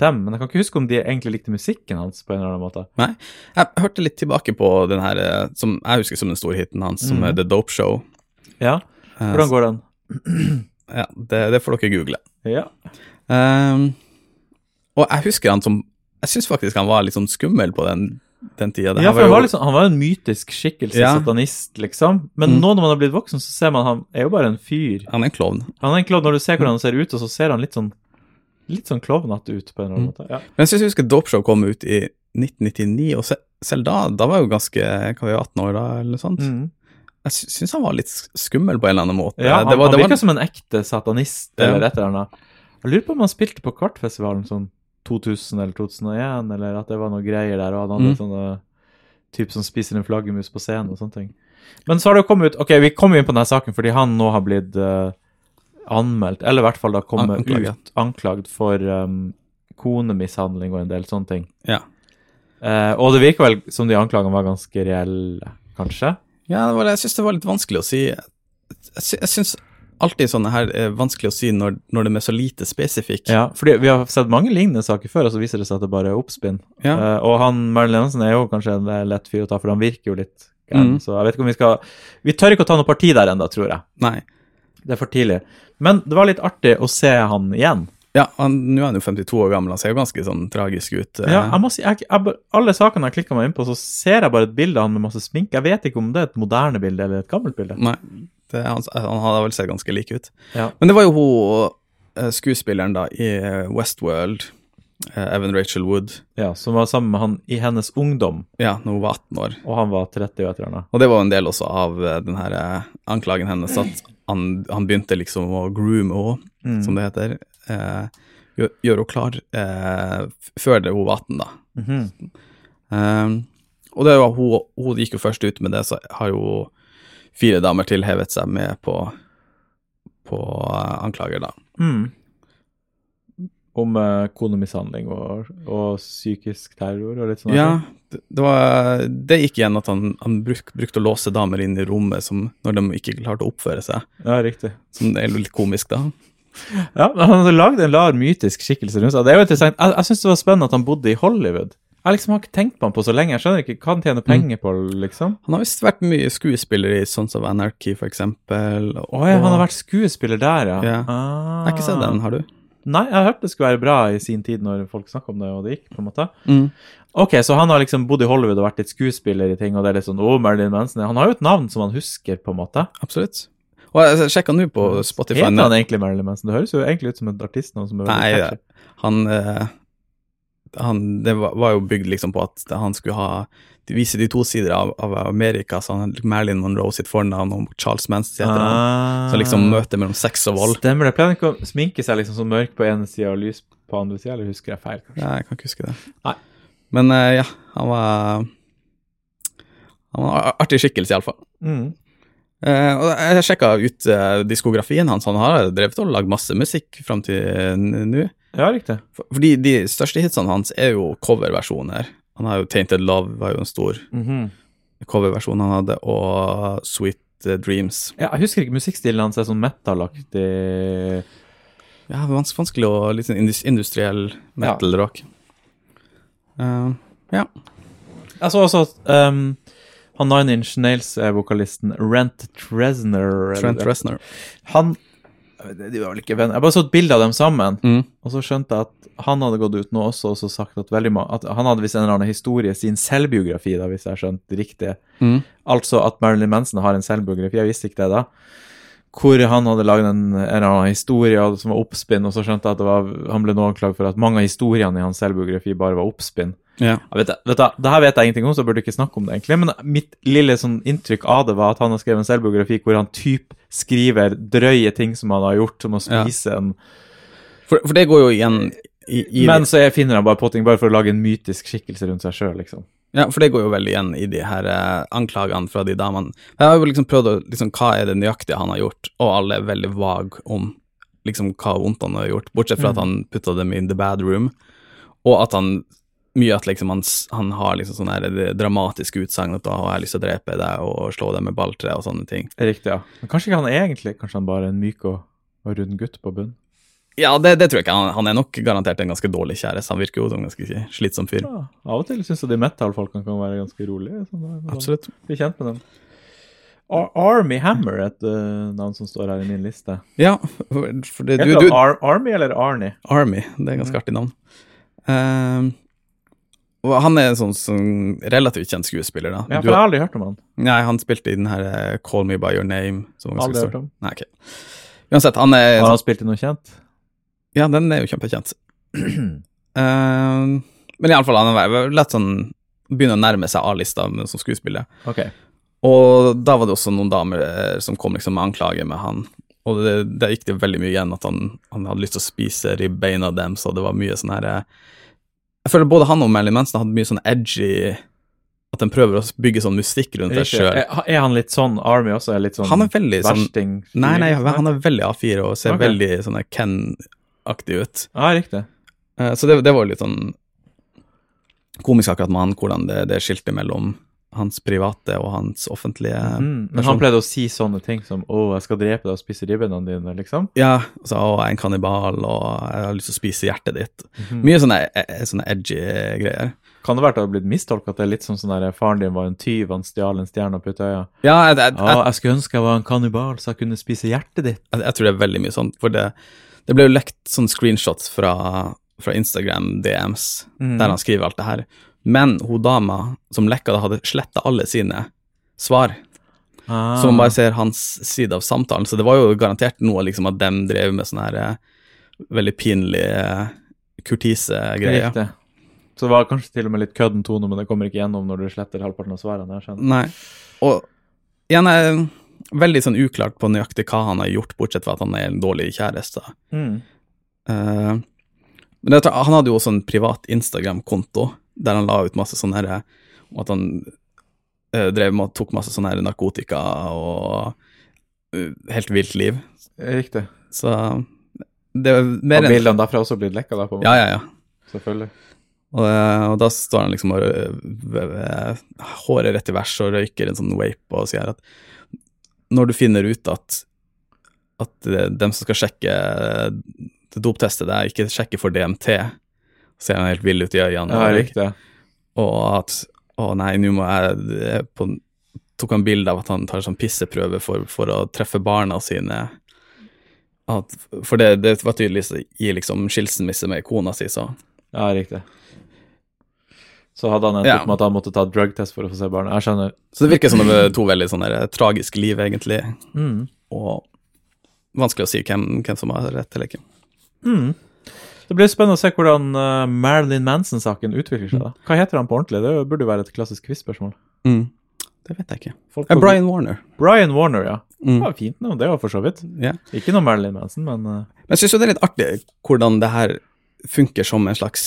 dem. Men jeg kan ikke huske om de egentlig likte musikken hans på en eller annen måte. Nei. Jeg hørte litt tilbake på den her eh, som jeg husker som den store hiten hans, som Mhm. er The Dope Show. Ja, Eh, hvordan går den? Ja, det, det får dere google. Ja. Um, og jeg husker han som Jeg syns faktisk han var litt sånn skummel på den, den tida. Ja, for han jo- var, liksom, han var en mytisk skikkelse, Ja. satanist, liksom. Men Mm. nå når man har blitt voksen, så ser man han er jo bare en fyr. Han er en klovn. Han er en klovn når du ser hvordan han ser ut, og så ser han litt sånn litt sånn klovnete ut på en eller annen Mm. måte. Ja. Men jeg syns jeg husker Dope Show kom ut i 1999, og selv da da var jeg jo ganske Hva var jeg, 18 år da, eller noe sånt? Mm. Jeg sy- syns han var litt skummel på en eller annen måte. Ja, han, det var, han det virka var, som en ekte satanist Ja. eller et eller annet. Jeg lurer på om han spilte på Kvartfestivalen sånn 2000 eller 2001, eller at det var noe greier der, og han hadde Mm. sånne typ som spiser en flaggermus på scenen og sånne ting. Men så har det jo kommet ut Ok, vi kommer inn på denne saken fordi han nå har blitt uh, anmeldt, eller i hvert fall da kommet Anklaget. ut anklagd for um, konemishandling og en del sånne ting. Ja. Uh, og det virker vel som de anklagene var ganske reelle, kanskje? Ja, det var, jeg syns det var litt vanskelig å si. Jeg, sy- syns alltid sånne her er vanskelig å si når, når de er så lite spesifikke. Ja, fordi vi har sett mange lignende saker før, og så viser det seg at det bare er oppspinn. Ja. Uh, og han Marilyn Hansen er jo kanskje en eh, lett fyr å ta, for han virker jo litt gæren. Mm. Så jeg vet ikke om vi skal Vi tør ikke å ta noe parti der ennå, tror jeg. Nei. Det er for tidlig. Men det var litt artig å se han igjen. Ja, nå er han jo 52 år gammel, han ser jo ganske sånn tragisk ut. eh. Ja, jeg må si, jeg, jeg, Alle sakene jeg klikker meg inn på, så ser jeg bare et bilde av han med masse sminke. Jeg vet ikke om det er et moderne bilde eller et gammelt bilde. Nei, det, han, han hadde vel sett ganske lik ut. Ja. Men det var jo hun eh, skuespilleren da i eh, Westworld, Evan Rachel Wood, Ja, Som var sammen med han i hennes ungdom, ja, når hun var 18 år. og han var 30 år et eller. Og det var jo en del også av den her anklagen hennes, at han, han begynte liksom å groome henne, Mm. som det heter. Eh, gjør, gjør henne klar eh, før hun var 18, da. Mm -hmm. um, og det var hun, hun gikk jo først ut med det, så har jo fire damer til hevet seg med på, på anklager, da. Mm. Om uh, konemishandling og, og psykisk terror og litt sånn. Ja, det, det, var, det gikk igjen at han, han bruk, brukte å låse damer inn i rommet som, når de ikke klarte å oppføre seg. ja, riktig. Som er litt komisk, da. Ja, men Han hadde lagd en lar mytisk skikkelse rundt seg. Det er jo interessant. Jeg, jeg syns det var spennende at han bodde i Hollywood. Jeg liksom har ikke tenkt på han på så lenge. Jeg skjønner ikke hva han tjener penger på, liksom. Han har visst vært mye skuespiller i Sons of Anarchy, for eksempel. Å ja, han har vært skuespiller der, ja. Ja. Ah. Jeg har ikke sett den, har du? Nei, jeg har hørt det skulle være bra i sin tid når folk snakka om det, og det gikk, på en måte. Ok, så han har liksom bodd i Hollywood og vært litt skuespiller i ting, og det er litt sånn Å, Marilyn Manson. Han har jo et navn som han husker, på en måte. Absolutt. Og jeg sjekka nå på Spotify Heter han egentlig Marilyn Manson? Det høres jo egentlig ut som et artistnavn som er veldig Nei, han, eh, han Det var, var jo bygd liksom på at han skulle ha de de to sider av, av Amerika, så han Marilyn Monroe sitt fornavn og Charles Manson heter ah. han. Så liksom møtet mellom sex og vold. Stemmer det. Pleier han ikke å sminke seg liksom så mørk på ene sida og lys på andre sida, eller husker jeg feil, kanskje? Nei, jeg kan ikke huske det. Nei. Men eh, ja, han var Han var en artig skikkelse, iallfall. Mm. Uh, og jeg sjekka ut uh, diskografien hans. Han har drevet og lagd masse musikk fram til nå. Ja, riktig. For- Fordi de største hitsene hans er jo coverversjoner. Han har jo Tainted Love, var jo en stor Mhm. coverversjon han hadde, og Sweet eh, Dreams. ja, jeg husker ikke musikkstilen hans er sånn metal-aktig Ja, vanskelig å Litt sånn industriell metal-rock. Eh, ja. Jeg så også at um, han Nine Inch Nails-vokalisten Rent Tresner Trent Tresner. Han De var vel ikke venner. Jeg bare så et bilde av dem sammen, Mm. og så skjønte jeg at han hadde gått ut nå også og så sagt at veldig at han hadde visst en eller annen historie, sin selvbiografi, da, hvis jeg skjønte riktig. Mm. Altså at Marilyn Manson har en selvbiografi, jeg visste ikke det da. Hvor han hadde laget en, en eller annen historie som var oppspinn, og så skjønte jeg at det var, han ble nå anklaget for at mange av historiene i hans selvbiografi bare var oppspinn. Ja. Jeg vet, vet du, det her vet jeg ingenting om, så jeg burde ikke snakke om det, egentlig. Men mitt lille sånn inntrykk av det var at han har skrevet en selvbiografi hvor han typ skriver drøye ting som han har gjort, som å Ja. spise en For, for det går jo igjen i, i Men så jeg finner han bare på ting bare for å lage en mytisk skikkelse rundt seg sjøl, liksom. Ja, for det går jo veldig igjen i de her eh, anklagene fra de damene. Jeg har jo liksom prøvd å liksom, Hva er det nøyaktige han har gjort? Og alle er veldig vage om liksom hva vondt han har gjort, bortsett fra at han putta dem in the bad room, og at han mye at liksom han, han har liksom sånne her, dramatiske utsagn at da har jeg lyst til å drepe deg og slå deg med balltre og sånne ting. Riktig, ja. Men kanskje ikke han er egentlig Kanskje han bare er en myk og, og rund gutt på bunn? Ja, det, det tror jeg ikke. Han, han er nok garantert en ganske dårlig kjæreste. Han virker jo som en ganske slitsom fyr. Ja, av og til syns jeg de metal-folkene kan være ganske rolige. Sånn, der, Absolutt. Bli kjent med dem. Ar Army Hammer er et uh, navn som står her i min liste. Ja, for det, Heter du, du, Ar Army eller Arnie? Army, det er ganske artig navn. Ehm, og han er en sånn, sånn relativt kjent skuespiller, da. Ja, for jeg har- aldri hørt om han. nei, han spilte i den her eh, Call Me By Your Name. Som Aldri hørt om. Nei, ok. Uansett, han er Har han spilt i noe kjent? Ja, den er jo kjempekjent. uh, men iallfall, han er lett sånn Begynner å nærme seg A-lista som skuespiller. Ok. Og da var det også noen damer eh, som kom liksom med anklager med han. Og det, der gikk det veldig mye igjen at han, han hadde lyst til å spise ribbeina dem, så det var mye sånn her eh, Jeg føler både han og Marilyn Manson hadde mye sånn edgy at de prøver å bygge sånn mystikk rundt seg sjøl. Er, er han litt sånn Army også? Er litt sånn Han er veldig sånn? Nei, nei, han er veldig A4 og ser okay. veldig sånn Ken-aktig ut. Ja, riktig. Eh, Så det, det var litt sånn komisk akkurat med han, hvordan det, det skilte mellom hans private og hans offentlige Mm. Men han pleide å si sånne ting som 'Å, jeg skal drepe deg og spise ribbene dine', liksom. Ja, og så å, jeg er en kannibal, og jeg har lyst til å spise hjertet ditt. Mm. Mye sånne, eh, sånne edgy greier. Kan det være at det har blitt mistolka at det er litt sånn sånn der faren din var en tyv, han stjal en stjerne og putta i øya? Ja, jeg, jeg, jeg, jeg skulle ønske jeg var en kannibal så jeg kunne spise hjertet ditt. jeg, tror det er veldig mye sånt, for det, det ble jo lekt sånne screenshots fra, fra Instagram DMs, mm. der han skriver alt det her. Men hun dama som lekka det, hadde sletta alle sine svar. Ah. Så man bare ser hans side av samtalen. Så det var jo garantert noe liksom at dem drev med sånne her eh, veldig pinlige kurtise-greier. Riktig. Så det var kanskje til og med litt kødden tone, men det kommer ikke gjennom når du sletter halvparten av svarene. Jeg skjønner. Nei. Og igjen er veldig sånn uklart på nøyaktig hva han har gjort, bortsett fra at han er en dårlig kjæreste. Mm. Uh, men jeg tror, han hadde jo også en privat Instagram-konto der han la ut masse sånn her om at han uh, drev med tok masse sånn her narkotika og uh, helt vilt liv. Riktig. Så det Har mer enn bildene derfra også blitt lekka? da, på en måte? Ja, ja, ja. Selvfølgelig. Og, eh, og da står han liksom og håret rett i vers og røyker en sånn vape og sier at når du finner ut at at dem som skal sjekke doptestet dopteste deg, ikke sjekker for DMT, ser han helt vill ut i øynene. Ja, riktig. Og at å nei, nå må jeg er på, Tok han bilde av at han tar sånn pisseprøve for, for å treffe barna sine. At, for det, det var tydelig i liksom skilsmisse med kona si, så Ja, riktig. Så hadde han endt Ja. med at han måtte ta drugtest for å få se barna. Jeg skjønner. Så det virker som det var to veldig sånne tragiske liv, egentlig. Mm. Og vanskelig å si hvem, hvem som har rett eller ikke. Mm. Det blir spennende å se hvordan uh, Marilyn Manson-saken utvikler seg. da. Hva heter han på ordentlig? Det burde jo være et klassisk quiz-spørsmål. Det vet jeg ikke. Folk Eh, Brian Warner. Brian Warner, ja. Mm. ja. Fint navn, det var for så vidt. Ja. Ikke noe Marilyn Manson, men uh, Men jeg syns jo det er litt artig hvordan det her funker som en slags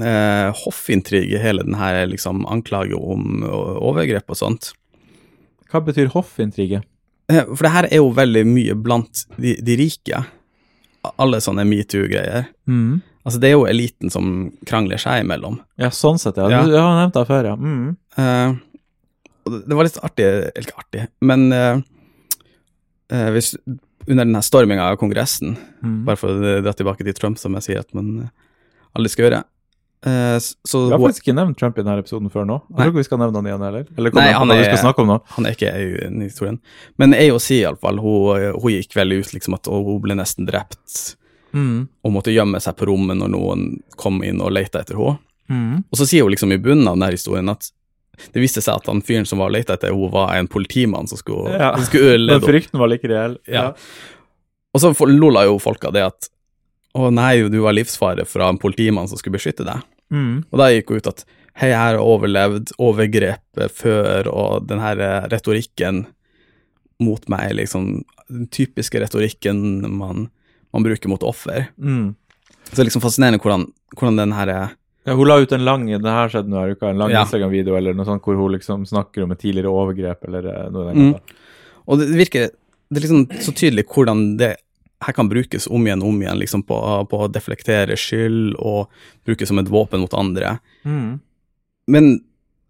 eh, hoffintrige, hele den her liksom anklage om o- overgrep og sånt. hva betyr hoffintrige? Eh, For det her er jo veldig mye blant de, de rike. Alle sånne metoo-greier. Mm. Altså, det er jo eliten som krangler seg imellom. Ja, sånn sett, ja. Ja. Du, har nevnt det før, ja. Mm. Uh, det- var litt artig, eller ikke artig, men uh, uh, hvis, under denne storminga av Kongressen, Mm. bare for å dra tilbake til Trump, som jeg sier at man aldri skal gjøre eh, Så Vi har faktisk ikke nevnt Trump i denne episoden før nå. Jeg tror ikke vi skal nevne han igjen heller. Eller Nei, han er... vi skal snakke om nå. han er ikke i historien. Men AOC, iallfall, hun, hun gikk veldig ut liksom at hun ble nesten drept Mm. og måtte gjemme seg på rommet når noen kom inn og lette etter henne. Mm. Og så sier hun liksom i bunnen av denne historien at det viste seg at han fyren som var leita etter henne, var en politimann som skulle, Ja. som skulle lede henne. frykten var like reell. Ja. Og så lola jo folk av det at å nei, du var livsfare fra en politimann som skulle beskytte deg. Mm. Og da gikk hun ut at hei, jeg har overlevd overgrepet før, og den her eh, retorikken mot meg, liksom den typiske retorikken man, man bruker mot offer. Mm. Så det er liksom fascinerende hvordan, hvordan den her eh, Ja, hun la ut en lang det her skjedde nå her uka, en lang Ja. Instagram-video eller noe sånt hvor hun liksom snakker om et tidligere overgrep eller eh, noe i den Mm. Og det virker det er liksom så tydelig hvordan det her kan brukes om igjen og om igjen liksom på, på å deflektere skyld og brukes som et våpen mot andre. Mm. Men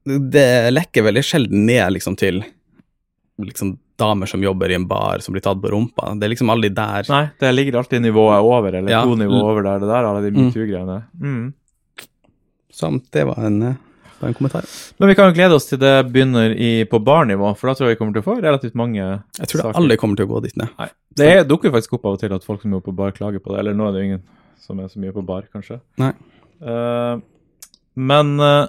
det lekker veldig sjelden ned liksom til liksom damer som jobber i en bar som blir tatt på rumpa. Det er liksom aldri der. Nei, det ligger alltid nivået over, eller Ja. to nivå over der, det der, alle de Mm. metoo-greiene. Mm. Så det var en, eh, er en kommentar. Men vi kan jo glede oss til det begynner i, på barnivå, for da tror jeg vi kommer til å få relativt mange saker. Jeg tror det saker. aldri kommer til å gå dit ned. Nei. Det er, dukker faktisk opp av og til at folk som jobber på bar, klager på det. Eller nå er det jo ingen som er så mye på bar, kanskje. Nei. Uh, men uh,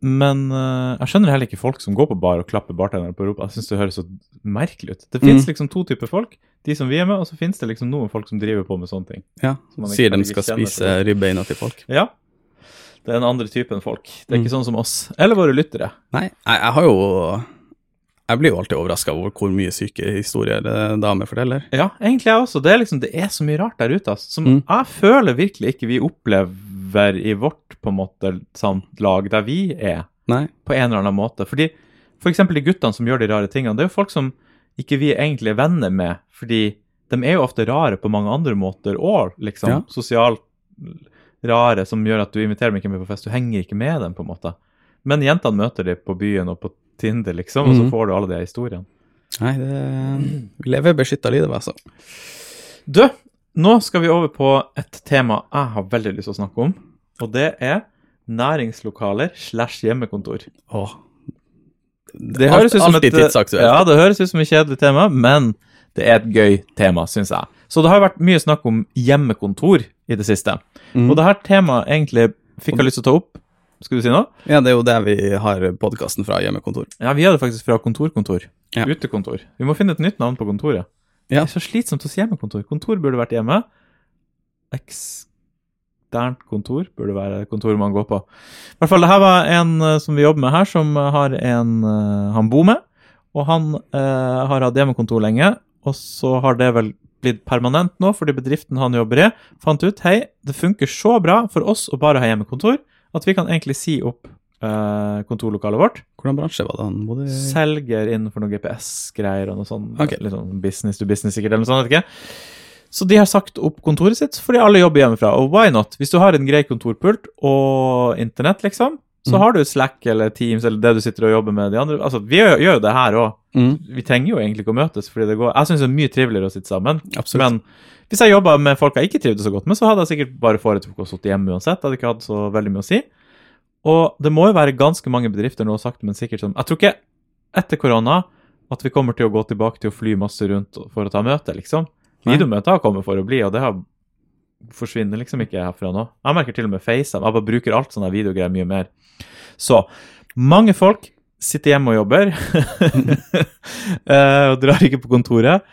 Men uh, jeg skjønner heller ikke folk som går på bar og klapper bartenderen på rumpa. Jeg syns det høres så merkelig ut. Det Mm. liksom to typer folk. De som vi er med, og så finnes det liksom noen folk som driver på med sånne ting. Ja, Sier de skal spise ribbeina til folk. Ja. Det er den andre typen folk. Det er Mm. ikke sånn som oss. Eller våre lyttere. Nei, jeg, jeg har jo Jeg blir jo alltid overraska over hvor mye syke historier eh, damer forteller. Ja, egentlig jeg også. Det er liksom, det er så mye rart der ute, altså, som Mm. jeg føler virkelig ikke vi opplever i vårt på en måte sant, lag der vi er. Nei. på en eller annen måte. Fordi for eksempel de guttene som gjør de rare tingene, det er jo folk som ikke vi egentlig er venner med, fordi de er jo ofte rare på mange andre måter òg, liksom. Ja. Sosialt rare, som gjør at du inviterer dem ikke med på fest. Du henger ikke med dem, på en måte. Men jentene møter de på byen og på Tinder, liksom, og så Mhm. får du alle de historiene. Nei, det Vi lever beskytta livet, altså. Du, nå skal vi over på et tema jeg har veldig lyst til å snakke om, og det er næringslokaler slash hjemmekontor. Åh. Det høres ut som et. Ja, det høres ut som et kjedelig tema, men det er et gøy tema, syns jeg. Så det har vært mye snakk om hjemmekontor i det siste. Mm. Og det her temaet egentlig fikk jeg lyst til å ta opp. Skal du si noe? Ja, det er jo der vi har podkasten fra hjemmekontor. Ja, vi har det faktisk fra kontorkontor. Ja. Utekontor. Vi må finne et nytt navn på kontoret. Ja. Det er så slitsomt å si hjemmekontor. Kontor burde vært hjemme. Eksternt kontor burde være kontoret man går på. I hvert fall, det her var en eh, som vi jobber med her, som har en eh, han bor med. Og han eh, har hatt hjemmekontor lenge, og så har det vel blitt permanent nå, fordi bedriften han jobber i, fant ut hei, det funker så bra for oss å bare ha hjemmekontor at vi kan egentlig si opp eh, kontorlokalet vårt. Hvordan bransje var det han bodde i? Selger innenfor noen GPS-greier og noe sånt. Okay. litt sånn business to business sikkert, eller noe sånt, vet ikke. Så de har sagt opp kontoret sitt fordi alle jobber hjemmefra. Og why not? Hvis du har en grei kontorpult og internett, liksom, så mm. har du Slack eller Teams eller det du sitter og jobber med de andre. Altså, vi gjør, gjør jo det her òg. Mm, Vi trenger jo egentlig ikke å møtes, fordi det går Jeg syns det er mye triveligere å sitte sammen. absolutt. Men hvis jeg jobba med folk jeg ikke trivdes så godt med, så hadde jeg sikkert bare foretrukket å sitte hjemme uansett. Jeg hadde ikke hatt så veldig mye å si. Og det må jo være ganske mange bedrifter nå sakte, men sikkert som Jeg tror ikke etter korona at vi kommer til å gå tilbake til å fly masse rundt for å ta møte, liksom. Videomøter har kommet for å bli, og det har forsvinner liksom ikke herfra nå. Jeg merker til og med FaceTime. Jeg bare bruker alt sånne videogreier mye mer. Så mange folk sitter hjemme og jobber eh, og drar ikke på kontoret.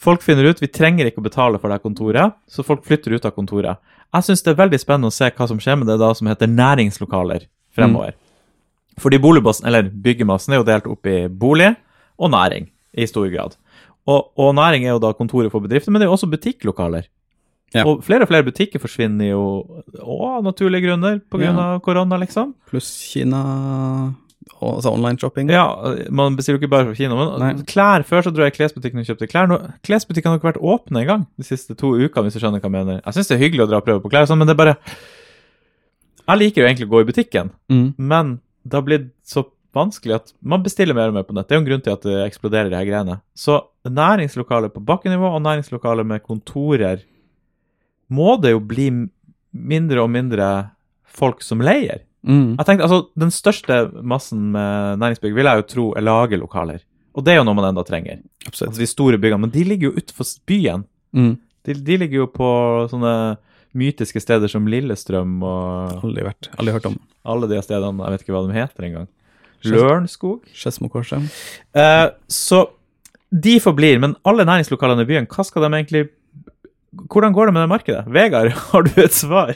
Folk finner ut vi trenger ikke å betale for det kontoret, så folk flytter ut av kontoret. Jeg syns det er veldig spennende å se hva som skjer med det da som heter næringslokaler fremover. Fordi boligmassen, eller byggemassen er jo delt opp i bolig og næring i stor grad. Og, og næring er jo da kontoret for bedrifter, men det er jo også butikklokaler. Ja. Og flere og flere butikker forsvinner jo av naturlige grunner pga. Ja. av korona, liksom. Pluss Kina altså online shopping. Ja, man bestiller jo ikke bare fra Kina. Men Nei. klær, Før så dro jeg i klesbutikken og kjøpte klær. Nå, klesbutikkene har ikke vært åpne engang de siste to ukene, hvis du skjønner hva jeg mener. Jeg syns det er hyggelig å dra og prøve på klær, sånn, men det er bare Jeg liker jo egentlig å gå i butikken, Mm. men det har blitt så vanskelig at man bestiller mer og mer på nett. Det er jo en grunn til at det eksploderer, de her greiene. Så næringslokaler på bakkenivå og næringslokaler med kontorer må det jo bli mindre og mindre folk som leier. Mm. Jeg tenkte, altså, Den største massen med næringsbygg vil jeg jo tro er lagerlokaler. Og det er jo noe man enda trenger. Absolutt. Altså De store byggene. Men de ligger jo utenfor byen. Mm. De, de ligger jo på sånne mytiske steder som Lillestrøm og Aldri vært, aldri hørt om. alle de stedene. Jeg vet ikke hva de heter engang. Lørenskog. Skedsmokorset. Eh, så de forblir. Men alle næringslokalene i byen, hva skal de egentlig Hvordan går det med det markedet? Vegard, har du et svar?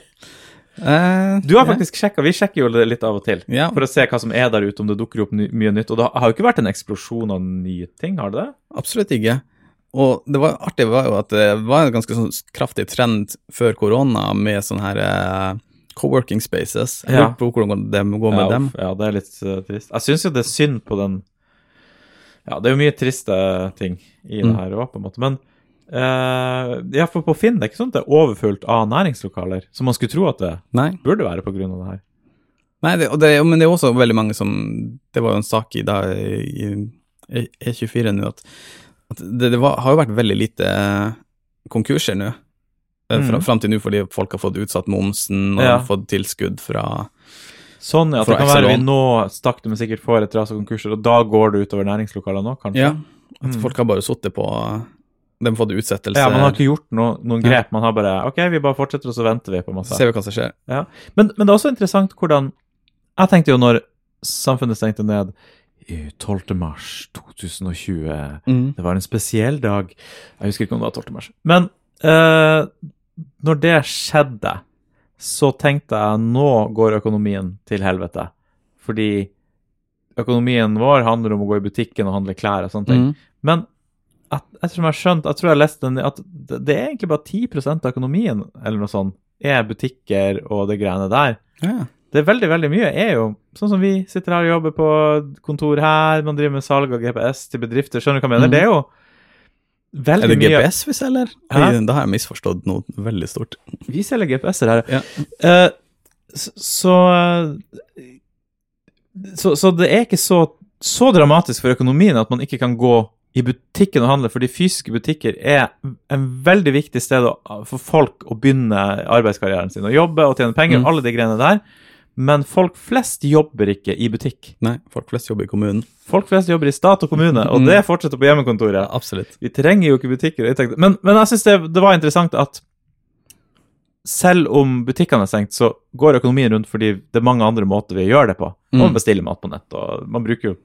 Eh, Du har faktisk sjekka, vi sjekker jo det litt av og til. Ja, For å se hva som er der ute, om det dukker opp ny, mye nytt. Og det har jo ikke vært en eksplosjon av nye ting, har det det? absolutt ikke. Og det var artig var jo at det var en ganske sånn kraftig trend før korona med sånne her uh, co-working spaces. Jeg Ja. lurer på hvordan det går med ja, dem. Ja, det er litt uh, trist. Jeg syns jo det er synd på den Ja, det er jo mye triste ting i det Mm. her òg, på en måte. Men uh, ja, for på Finn det er ikke sånn at det er overfullt av næringslokaler, som man skulle tro at det Nei. burde være av det her. Nei, det, det, men det er også veldig mange som Det var jo en sak i, da, i E- E24 nå at, at det, det var, har jo vært veldig lite eh, konkurser nå. Mm. Fra. Fram til nå fordi folk har fått utsatt momsen og Ja. fått tilskudd fra Sånn, ja. At det kan være vi nå nå du med sikkert får et ras av konkurser, og da går det utover næringslokalene òg, kanskje? Ja, at Mm. folk har bare sittet på De har fått utsettelse. Ja, man har ikke gjort noe, noen grep. Man har bare OK, vi bare fortsetter, og så venter vi, på måte. Ser vi hva som skjer. Men, men det er også interessant hvordan Jeg tenkte jo når samfunnet stengte ned i 12. mars 2020 Mm. Det var en spesiell dag. Jeg husker ikke om det var 12. mars. Men eh, når det skjedde, så tenkte jeg nå går økonomien til helvete. Fordi økonomien vår handler om å gå i butikken og handle klær og sånne ting. Mm. Men ettersom jeg har skjønt, jeg tror jeg leste den, at det, er egentlig bare 10 av økonomien eller noe sånt, er butikker og det greiene der. Ja. det er veldig, veldig mye er jo sånn som vi sitter her og jobber på kontor her, man driver med salg av GPS til bedrifter, skjønner du hva jeg mener? Mm. Det er jo veldig Er det mye GPS vi selger? Da har jeg misforstått noe veldig stort. Vi selger GPS-er her. Ja. Uh, så, så så Så det er ikke så, så dramatisk for økonomien at man ikke kan gå i butikken og handle, fordi fysiske butikker er en veldig viktig sted for folk å begynne arbeidskarrieren sin, å jobbe og tjene penger, Mm. alle de greiene der. Men folk flest jobber ikke i butikk. Nei, folk flest jobber i kommunen. Folk flest jobber i stat og kommune, og Mm. det fortsetter på hjemmekontoret. Absolutt. Vi trenger jo ikke butikker. Men, men jeg syns det, det var interessant at selv om butikkene er stengt, så går økonomien rundt fordi det er mange andre måter vi gjør det på. Man Mm. bestiller mat på nett, og man bruker jo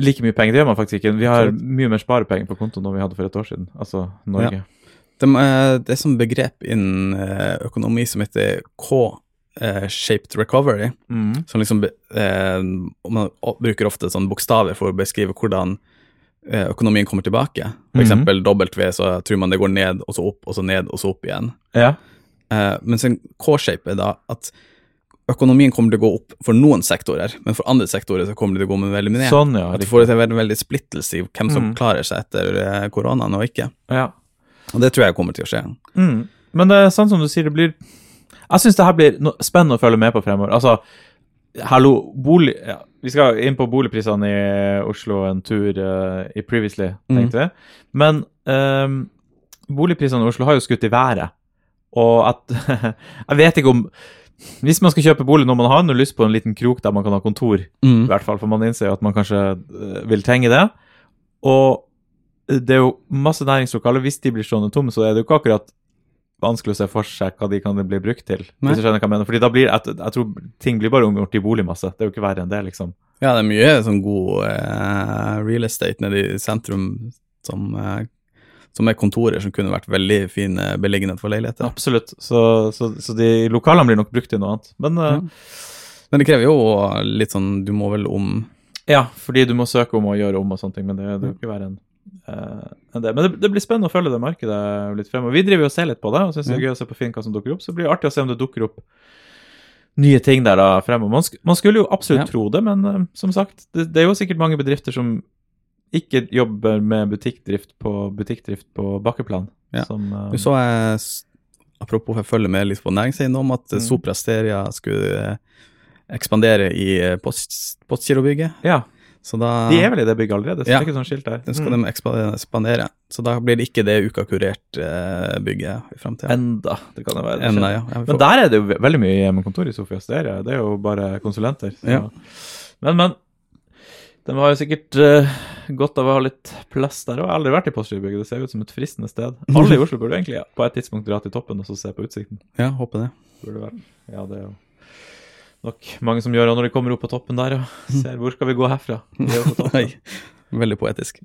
like mye penger. Det gjør man faktisk ikke. Vi har mye mer sparepenger på kontoen enn vi hadde for et år siden. Altså Norge. Det, eh, det er sånn begrep innen eh, økonomi som heter K-shaped recovery. Mm. Som liksom eh, Man bruker ofte sånn bokstaver for å beskrive hvordan eh, økonomien kommer tilbake. For eksempel, dobbelt W, så tror man det går ned, og så opp, og så ned, og så opp igjen. Ja. Eh, mens en K-shape er da at økonomien kommer til å gå opp for noen sektorer, men for andre sektorer så kommer det til å gå med veldig ned. Sånn, ja. At du får en veldig, veldig splittelse i hvem som Mm. klarer seg etter eh, koronaen og ikke. ja. Og det tror jeg kommer til å skje. Mm. Men det er sånn som du sier, det blir Jeg syns det her blir no spennende å følge med på fremover. Altså, hallo, bolig ja. Vi skal inn på boligprisene i Oslo en tur uh, i Previously, tenkte vi. Men um, boligprisene i Oslo har jo skutt i været. Og at Jeg vet ikke om Hvis man skal kjøpe bolig når man har noe lyst på en liten krok der man kan ha kontor, i hvert fall, for man innser jo at man kanskje eh, vil trenge det. Og det er jo masse næringslokaler. Hvis de blir stående tomme, så er det jo ikke akkurat vanskelig å se for seg hva de kan bli brukt til. Nei. Hvis du skjønner hva jeg mener. Fordi da blir, jeg, jeg tror ting blir bare omgjort i boligmasse. Det er jo ikke verre enn det, liksom. Ja, det er mye sånn god uh, real estate nede i sentrum som, eh, som er kontorer som kunne vært veldig fine beliggenhet for leiligheter. Absolutt. Så, så, så de lokalene blir nok brukt til noe annet. Men eh, Ja. Men det krever jo litt sånn Du må vel om ja, fordi du må søke om å gjøre om og sånne ting. Men det, det ikke være en eh, enn det. Men det, det blir spennende å følge det markedet litt fremover. Vi driver jo og ser litt på det, og syns det er gøy å se på Finn hva som dukker opp. Så blir det artig å se om det dukker opp nye ting der da fremover. Man, sk man skulle jo absolutt Ja. tro det, men uh, som sagt, det, det er jo sikkert mange bedrifter som ikke jobber med butikkdrift på, butikkdrift på bakkeplan. Ja. Som, uh, så jeg, apropos jeg følger med litt på næringseiendom, at Mm. mm. Sopra Steria skulle eh, ekspandere i eh, post, Postgirobygget. ja, Så da de er vel i det bygget allerede, så Ja. det er ikke sånn skilt der. den skal Mm. de ekspandere. Så da blir det ikke det ukakurert eh, bygget i framtida. Enda, det kan det være. Enda, ja. Men får- der er det jo veldig mye hjemmekontor i Sofia Steria. Det er jo bare konsulenter. så- Ja. Men, men. De har jo sikkert uh, godt av å ha litt plass der. Og jeg har aldri vært i Postgirobygget. Det ser ut som et fristende sted. Alle i Oslo burde egentlig ja, på et tidspunkt dra til toppen og så se på utsikten. ja, håper det. Burde vært. Ja, det er jo nok mange som gjør det når de kommer opp på toppen der og ser hvor skal vi gå herfra. Er toppen. Veldig poetisk.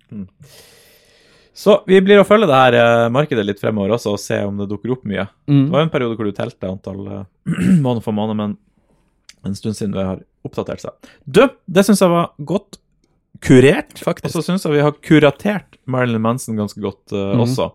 Så vi blir å følge det her eh, markedet litt fremover også og se om det dukker opp mye. Det var jo en periode hvor du telte antall eh, måned for måned, men en stund siden det har oppdatert seg. Du, det syns jeg var godt kurert. Faktisk. Og så syns jeg vi har kuratert Marilyn Manson ganske godt uh, mm. også.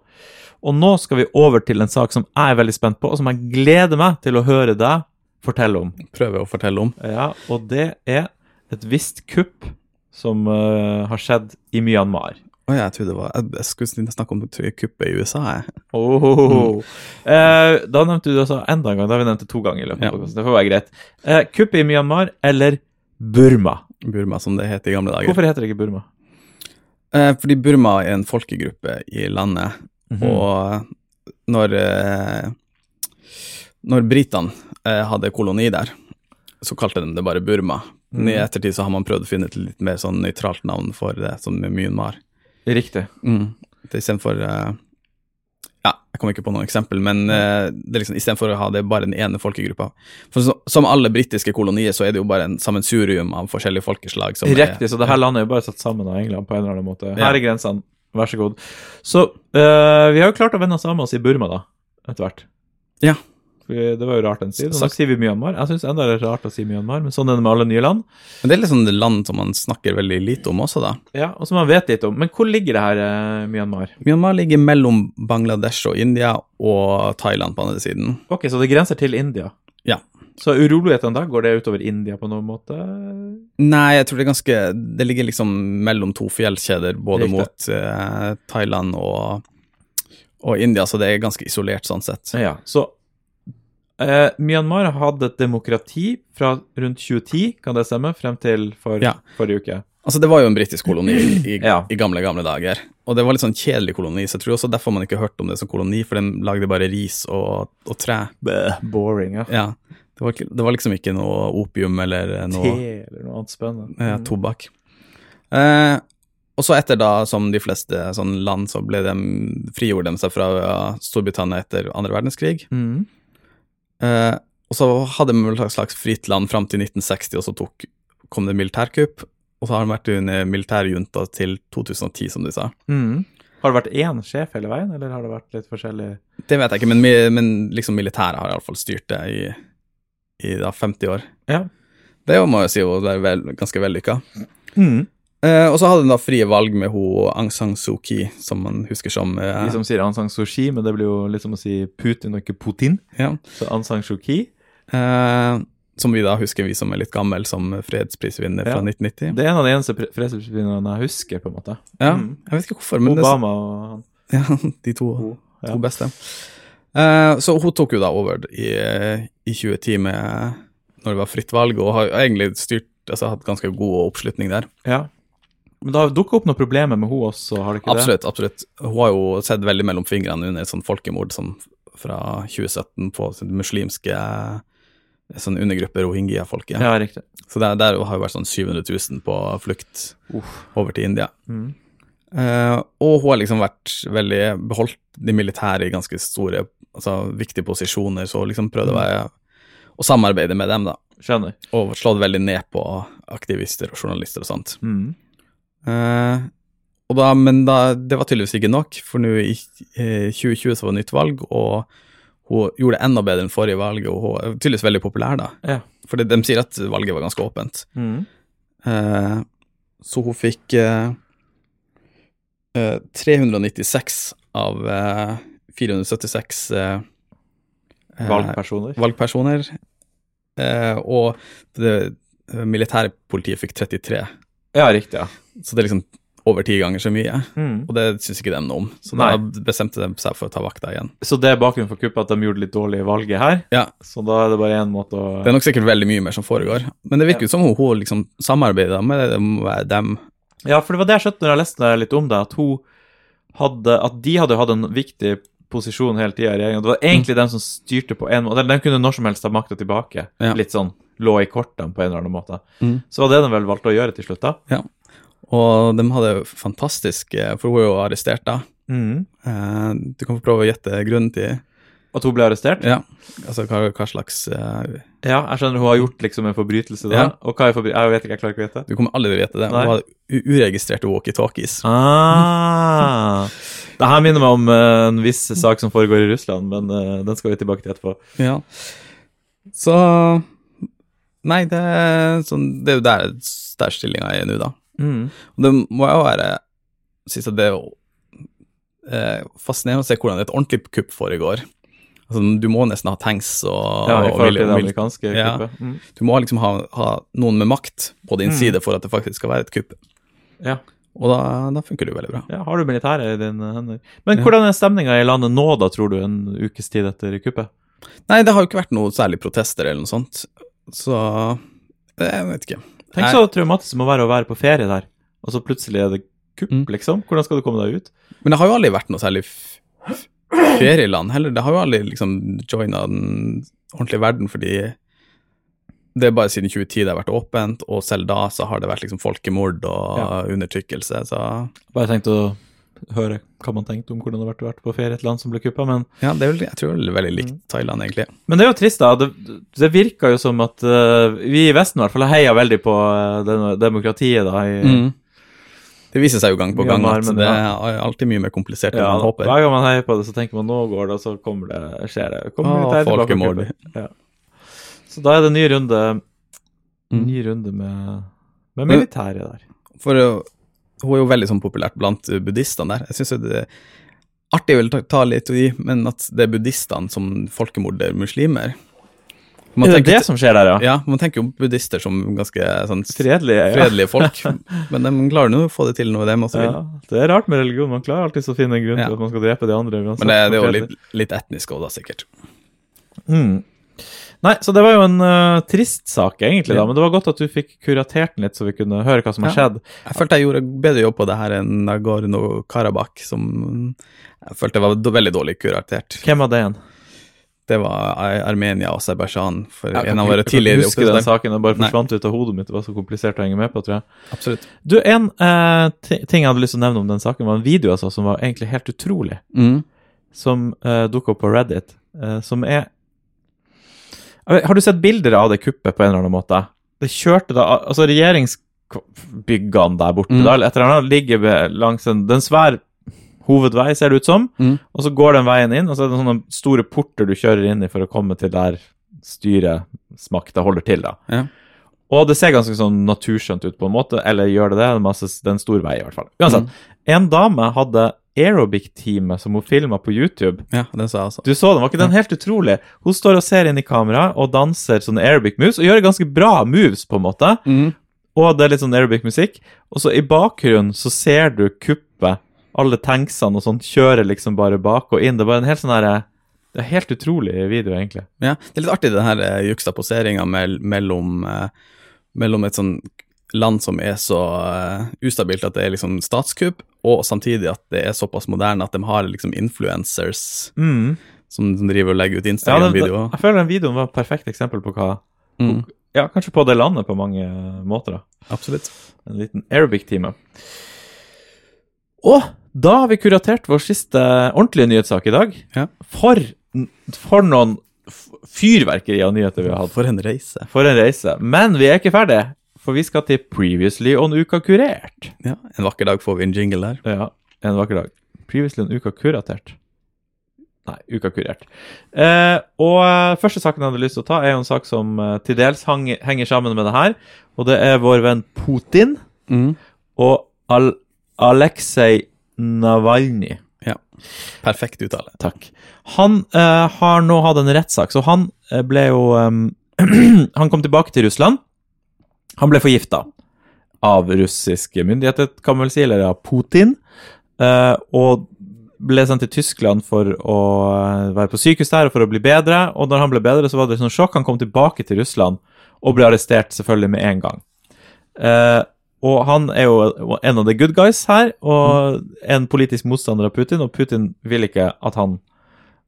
Og nå skal vi over til en sak som jeg er veldig spent på, og som jeg gleder meg til å høre deg fortelle om. Prøver å fortelle om. Ja, Og det er et visst kupp som uh, har skjedd i Myanmar. Ja, jeg trodde det var Jeg, jeg skulle snakke om kuppet i USA, jeg. Oh. Eh, da nevnte du det også enda en gang. Da har vi nevnt det to ganger. i løpet av Ja. Det får være greit. Eh, kuppet i Myanmar eller Burma? Burma, som det het i gamle dager. Hvorfor heter det ikke Burma? Eh, fordi Burma er en folkegruppe i landet, Mhm. og når eh, Når britene eh, hadde koloni der, så kalte de det bare Burma. Men I Mhm. ettertid så har man prøvd å finne et litt mer sånn nøytralt navn for det, som Myanmar. Riktig. Mm. Istedenfor uh, Ja, jeg kommer ikke på noe eksempel, men uh, det er liksom, istedenfor å ha det bare den ene folkegruppa For så, Som alle britiske kolonier, så er det jo bare en sammensurium av forskjellige folkeslag. Som Riktig, er, så det her landet er jo bare satt sammen av England på en eller annen måte. Ja. Her er grensene. Vær så god. Så uh, vi har jo klart å vende oss av med oss i Burma, da, etter hvert. Ja. Det var jo rart en tid. Nå sier vi Myanmar. Jeg syns enda det er rart å si Myanmar, men sånn er det med alle nye land. Men det er liksom det land som man snakker veldig lite om også, da. Ja, Og som man vet litt om. Men hvor ligger det her, eh, Myanmar? Myanmar ligger mellom Bangladesh og India og Thailand på andre siden. Ok, så det grenser til India. Ja. Så urolighetene da, går det utover India på noen måte? Nei, jeg tror det er ganske Det ligger liksom mellom to fjellkjeder, både Riktig. mot eh, Thailand og, og India, så det er ganske isolert sånn sett. Ja, så eh, Myanmar har hatt et demokrati fra rundt 2010, kan det stemme, frem til for Ja. forrige uke. Altså, det var jo en britisk koloni i, Ja. i gamle, gamle dager. Og det var litt sånn kjedelig koloni, så jeg tror også derfor man ikke hørte om det som koloni, for de lagde bare ris og, og tre. Bæh, boring, ja. Ja. Det var, det var liksom ikke noe opium eller noe Te eller noe annet spennende. Ja, tobakk. Eh, og så etter da, som de fleste sånn land, så ble de, frigjorde de seg fra Storbritannia etter andre verdenskrig. Mm. Eh, og så hadde man vel et slags fritt land fram til 1960, og så tok, kom det militærkupp. Og så har han vært under militærjunta til 2010, som du sa. Mm. Har det vært én sjef hele veien, eller har det vært litt forskjellig Det vet jeg ikke, men, men liksom militæret har iallfall styrt det i, i da 50 år. Ja. Det må jeg si var ganske vellykka. Mm. Eh, og så hadde de da frie valg med hun Aung San Suu Kyi, som man husker som uh, De som sier Aung San Suu Kyi, men det blir jo litt som å si Putin og ikke Putin. ja, Så Aung San Suu Kyi. Uh, Som vi da husker, vi som er litt gammel, som fredsprisvinner fra 1990. Det er en av de eneste fredsprisvinnerne jeg husker, på en måte. Ja, Mm. jeg vet ikke hvorfor, men det, Obama og han. ja, de to, Ja. to beste. Så hun tok jo da over i, i 2010 med når det var fritt valg, og har egentlig styrt, altså hatt ganske god oppslutning der. Ja. Men det har dukket opp noen problemer med henne også, har det ikke det? Absolutt, absolutt. Hun har jo sett veldig mellom fingrene under et sånt folkemord sånn fra 2017 på sånn muslimske sånn undergruppe rohingya-folket. Ja, riktig. Så der, der har jo vært sånn 700 000 på flukt over til India. Mm. Uh, og hun har liksom vært veldig beholdt de militære i ganske store, altså viktige posisjoner, så liksom prøvde å være å samarbeide med dem, da. Skjønner. Og slått veldig ned på aktivister og journalister og sånt. Mm. Eh, og da, men da, det var tydeligvis ikke nok, for nå i eh, 2020 så var det nytt valg, og hun gjorde det enda bedre enn forrige valg, og hun er tydeligvis veldig populær da. Ja. For de sier at valget var ganske åpent. Mm. Eh, så hun fikk eh, eh, 396 av eh, 476 eh, Valgpersoner. valgpersoner, eh, og det militære politiet fikk 33. Ja, riktig, ja. Så det er liksom over ti ganger så mye, Mm. og det syns ikke de noe om. Så Nei. da bestemte de seg for å ta vakta igjen. Så det er bakgrunnen for kuppet at de gjorde litt dårlig i valget her? Ja, Så da er det bare én måte å det er nok sikkert veldig mye mer som foregår, men det virker jo som hun, hun liksom samarbeida med dem. Ja, for det var det jeg skjønte når jeg leste litt om det, at hun hadde At de hadde hatt en viktig posisjon hele tida i regjeringa. Det var egentlig dem som styrte på en måte. De kunne når som helst ta makta tilbake. Ja. Litt sånn lå i kortene på en eller annen måte. Mm. Så var det de vel valgte å gjøre til slutt, da. Ja. Og de hadde jo fantastisk For hun var jo arrestert, da. Mm. Eh, Du kan få prøve å gjette grunnen til At hun ble arrestert? Ja, altså hva, hva slags eh, Ja, jeg skjønner hun har gjort liksom en forbrytelse da. Ja. Og hva er forbrytelse? Jeg vet ikke, jeg klarer ikke å gjette. Du kommer aldri til å gjette det. Nei. Hun hadde uregistrerte walkietalkies. Ah. Det her minner meg om eh, en viss sak som foregår i Russland, men eh, den skal vi tilbake til etterpå. Ja. Så Nei, det sånn, det er jo der, der stillinga er nå, da. Mm. Og det må jo være Synes jeg det er eh, fascinerende å se hvordan et ordentlig kupp foregår. Altså, du må nesten ha tanks og, Ja, i forhold til det amerikanske Ja. kuppet. Mm. Du må liksom ha, ha noen med makt på din Mm. side for at det faktisk skal være et kupp. Ja. Og da, da funker det jo veldig bra. ja, har du militæret i dine hender. Men hvordan er stemninga i landet nå, da, tror du, en ukes tid etter kuppet? Nei, det har jo ikke vært noe særlig protester eller noe sånt, så jeg vet ikke. Tenk så traumatisk det må være å være på ferie der, og så plutselig er det kupp, Mm. liksom. Hvordan skal du komme deg ut? Men det har jo aldri vært noe særlig ferieland heller. Det har jo aldri liksom joina den ordentlige verden, fordi det er bare siden 2010 det har vært åpent, og selv da så har det vært liksom folkemord og Ja. undertrykkelse, så Bare tenkt å høre hva man tenkte om hvordan det har vært på ferie i et land som ble kuppa, men ja, det er vel, jeg tror det er veldig likt Mm. Thailand, egentlig. Men det er jo trist, da. Det, det virker jo som at uh, vi i Vesten i hvert fall har heia veldig på uh, demokratiet, da. I, Mm. Det viser seg jo gang på gang at det er alltid mye mer komplisert enn Ja, man håper. hver gang man heier på det, så tenker man nå går det, og så kommer det, skjer det. Kommer Å, og folkemord. Ja. Så da er det ny runde, Mm. ny runde med, med militæret der. For uh, hun er jo veldig sånn populært blant uh, buddhistene der. Jeg syns det er artig å ta, litt i, men at det er buddhistene som folkemorder muslimer. Man er det tenker- det som skjer der, ja? Ja, man tenker jo buddhister som ganske sånn Fredelige. Ja. fredelige folk, men de klarer nå å få det til noe de også vil. Ja, det er rart med religion. Man klarer alltid å finne en grunn Ja. til at man skal drepe de andre. Men det, det er jo litt, litt etnisk òg, da, sikkert. Mm. Nei, så det var jo en uh, trist sak, egentlig, da, men det var godt at du fikk kuratert den litt, så vi kunne høre hva som har Ja. skjedd. Jeg følte jeg gjorde bedre jobb på det her enn Nagorno-Karabakh, som jeg følte var veldig dårlig kuratert. Hvem var det igjen? Det var Armenia og Aserbajdsjan for Jeg en av våre tidligere jeg kan ikke huske den saken, den bare Nei. forsvant ut av hodet mitt. Det var så komplisert å henge med på, tror jeg. Absolutt. Du, En eh, ting jeg hadde lyst til å nevne om den saken, var en video altså, som var egentlig helt utrolig, Mm. som eh, dukka opp på Reddit, eh, som er Har du sett bilder av det kuppet på en eller annen måte? Det kjørte da Altså, regjeringsbyggene der borte, Mm. da, eller et eller annet, ligger langs en, det er en svær hovedvei, ser det ut som, Mm. og så går den veien inn, og så er det sånne store porter du kjører inn i for å komme til der styresmakta holder til, da. Ja. Og det ser ganske sånn naturskjønt ut på en måte, eller gjør det det? Det masse, det er en stor vei, i hvert fall. Uansett. Mm. En dame hadde aerobic-teamet som hun filma på YouTube. Ja, det sa jeg også. Du så den, var ikke den helt utrolig? Hun står og ser inn i kamera og danser sånne aerobic moves, og gjør ganske bra moves, på en måte. Mm. Og det er litt sånn aerobic musikk. Og så i bakgrunnen så ser du kuppet, alle tanksene og sånt, kjører liksom bare bak og inn. Det er bare en helt sånn herre Det er helt utrolig video, egentlig. Ja, det er litt artig den her eh, juxtaposeringa mell mellom, eh, mellom et sånn land som er så eh, ustabilt at det er liksom statskupp, og samtidig at det er såpass moderne at de har liksom influencers Mm. som, som driver og legger ut Instagram-videoer. jeg føler den videoen var et perfekt eksempel på hva mm, Ja, kanskje på det landet på mange måter, da. absolutt. En liten Arabic-time. Og da har vi kuratert vår siste ordentlige nyhetssak i dag. Ja. For, for noen fyrverkeri av nyheter vi har hatt. For en reise. For en reise. Men vi er ikke ferdig, for vi skal til Previously on Uka kurert. Ja, En vakker dag får vi en jingle der. Ja, en vakker dag. Previously on Uka kuratert. Nei, Uka kurert. Eh, og eh, første saken jeg hadde lyst til å ta, er jo en sak som eh, til dels hang, henger sammen med det her. Og det er vår venn Putin Mm. og Al Aleksej Navalnyj. Ja. Perfekt uttale. Takk. Han eh, har nå hatt en rettssak, så han eh, ble jo em, Han kom tilbake til Russland. Han ble forgifta av russiske myndigheter, kan man vel si, eller av Putin. eh, og ble sendt til Tyskland for å eh, være på sykehus der og for å bli bedre. Og når han ble bedre, så var det sånn sjokk. Han kom tilbake til Russland og ble arrestert selvfølgelig med en gang. Eh, og han er jo en av the good guys her, og en politisk motstander av Putin, og Putin vil ikke at han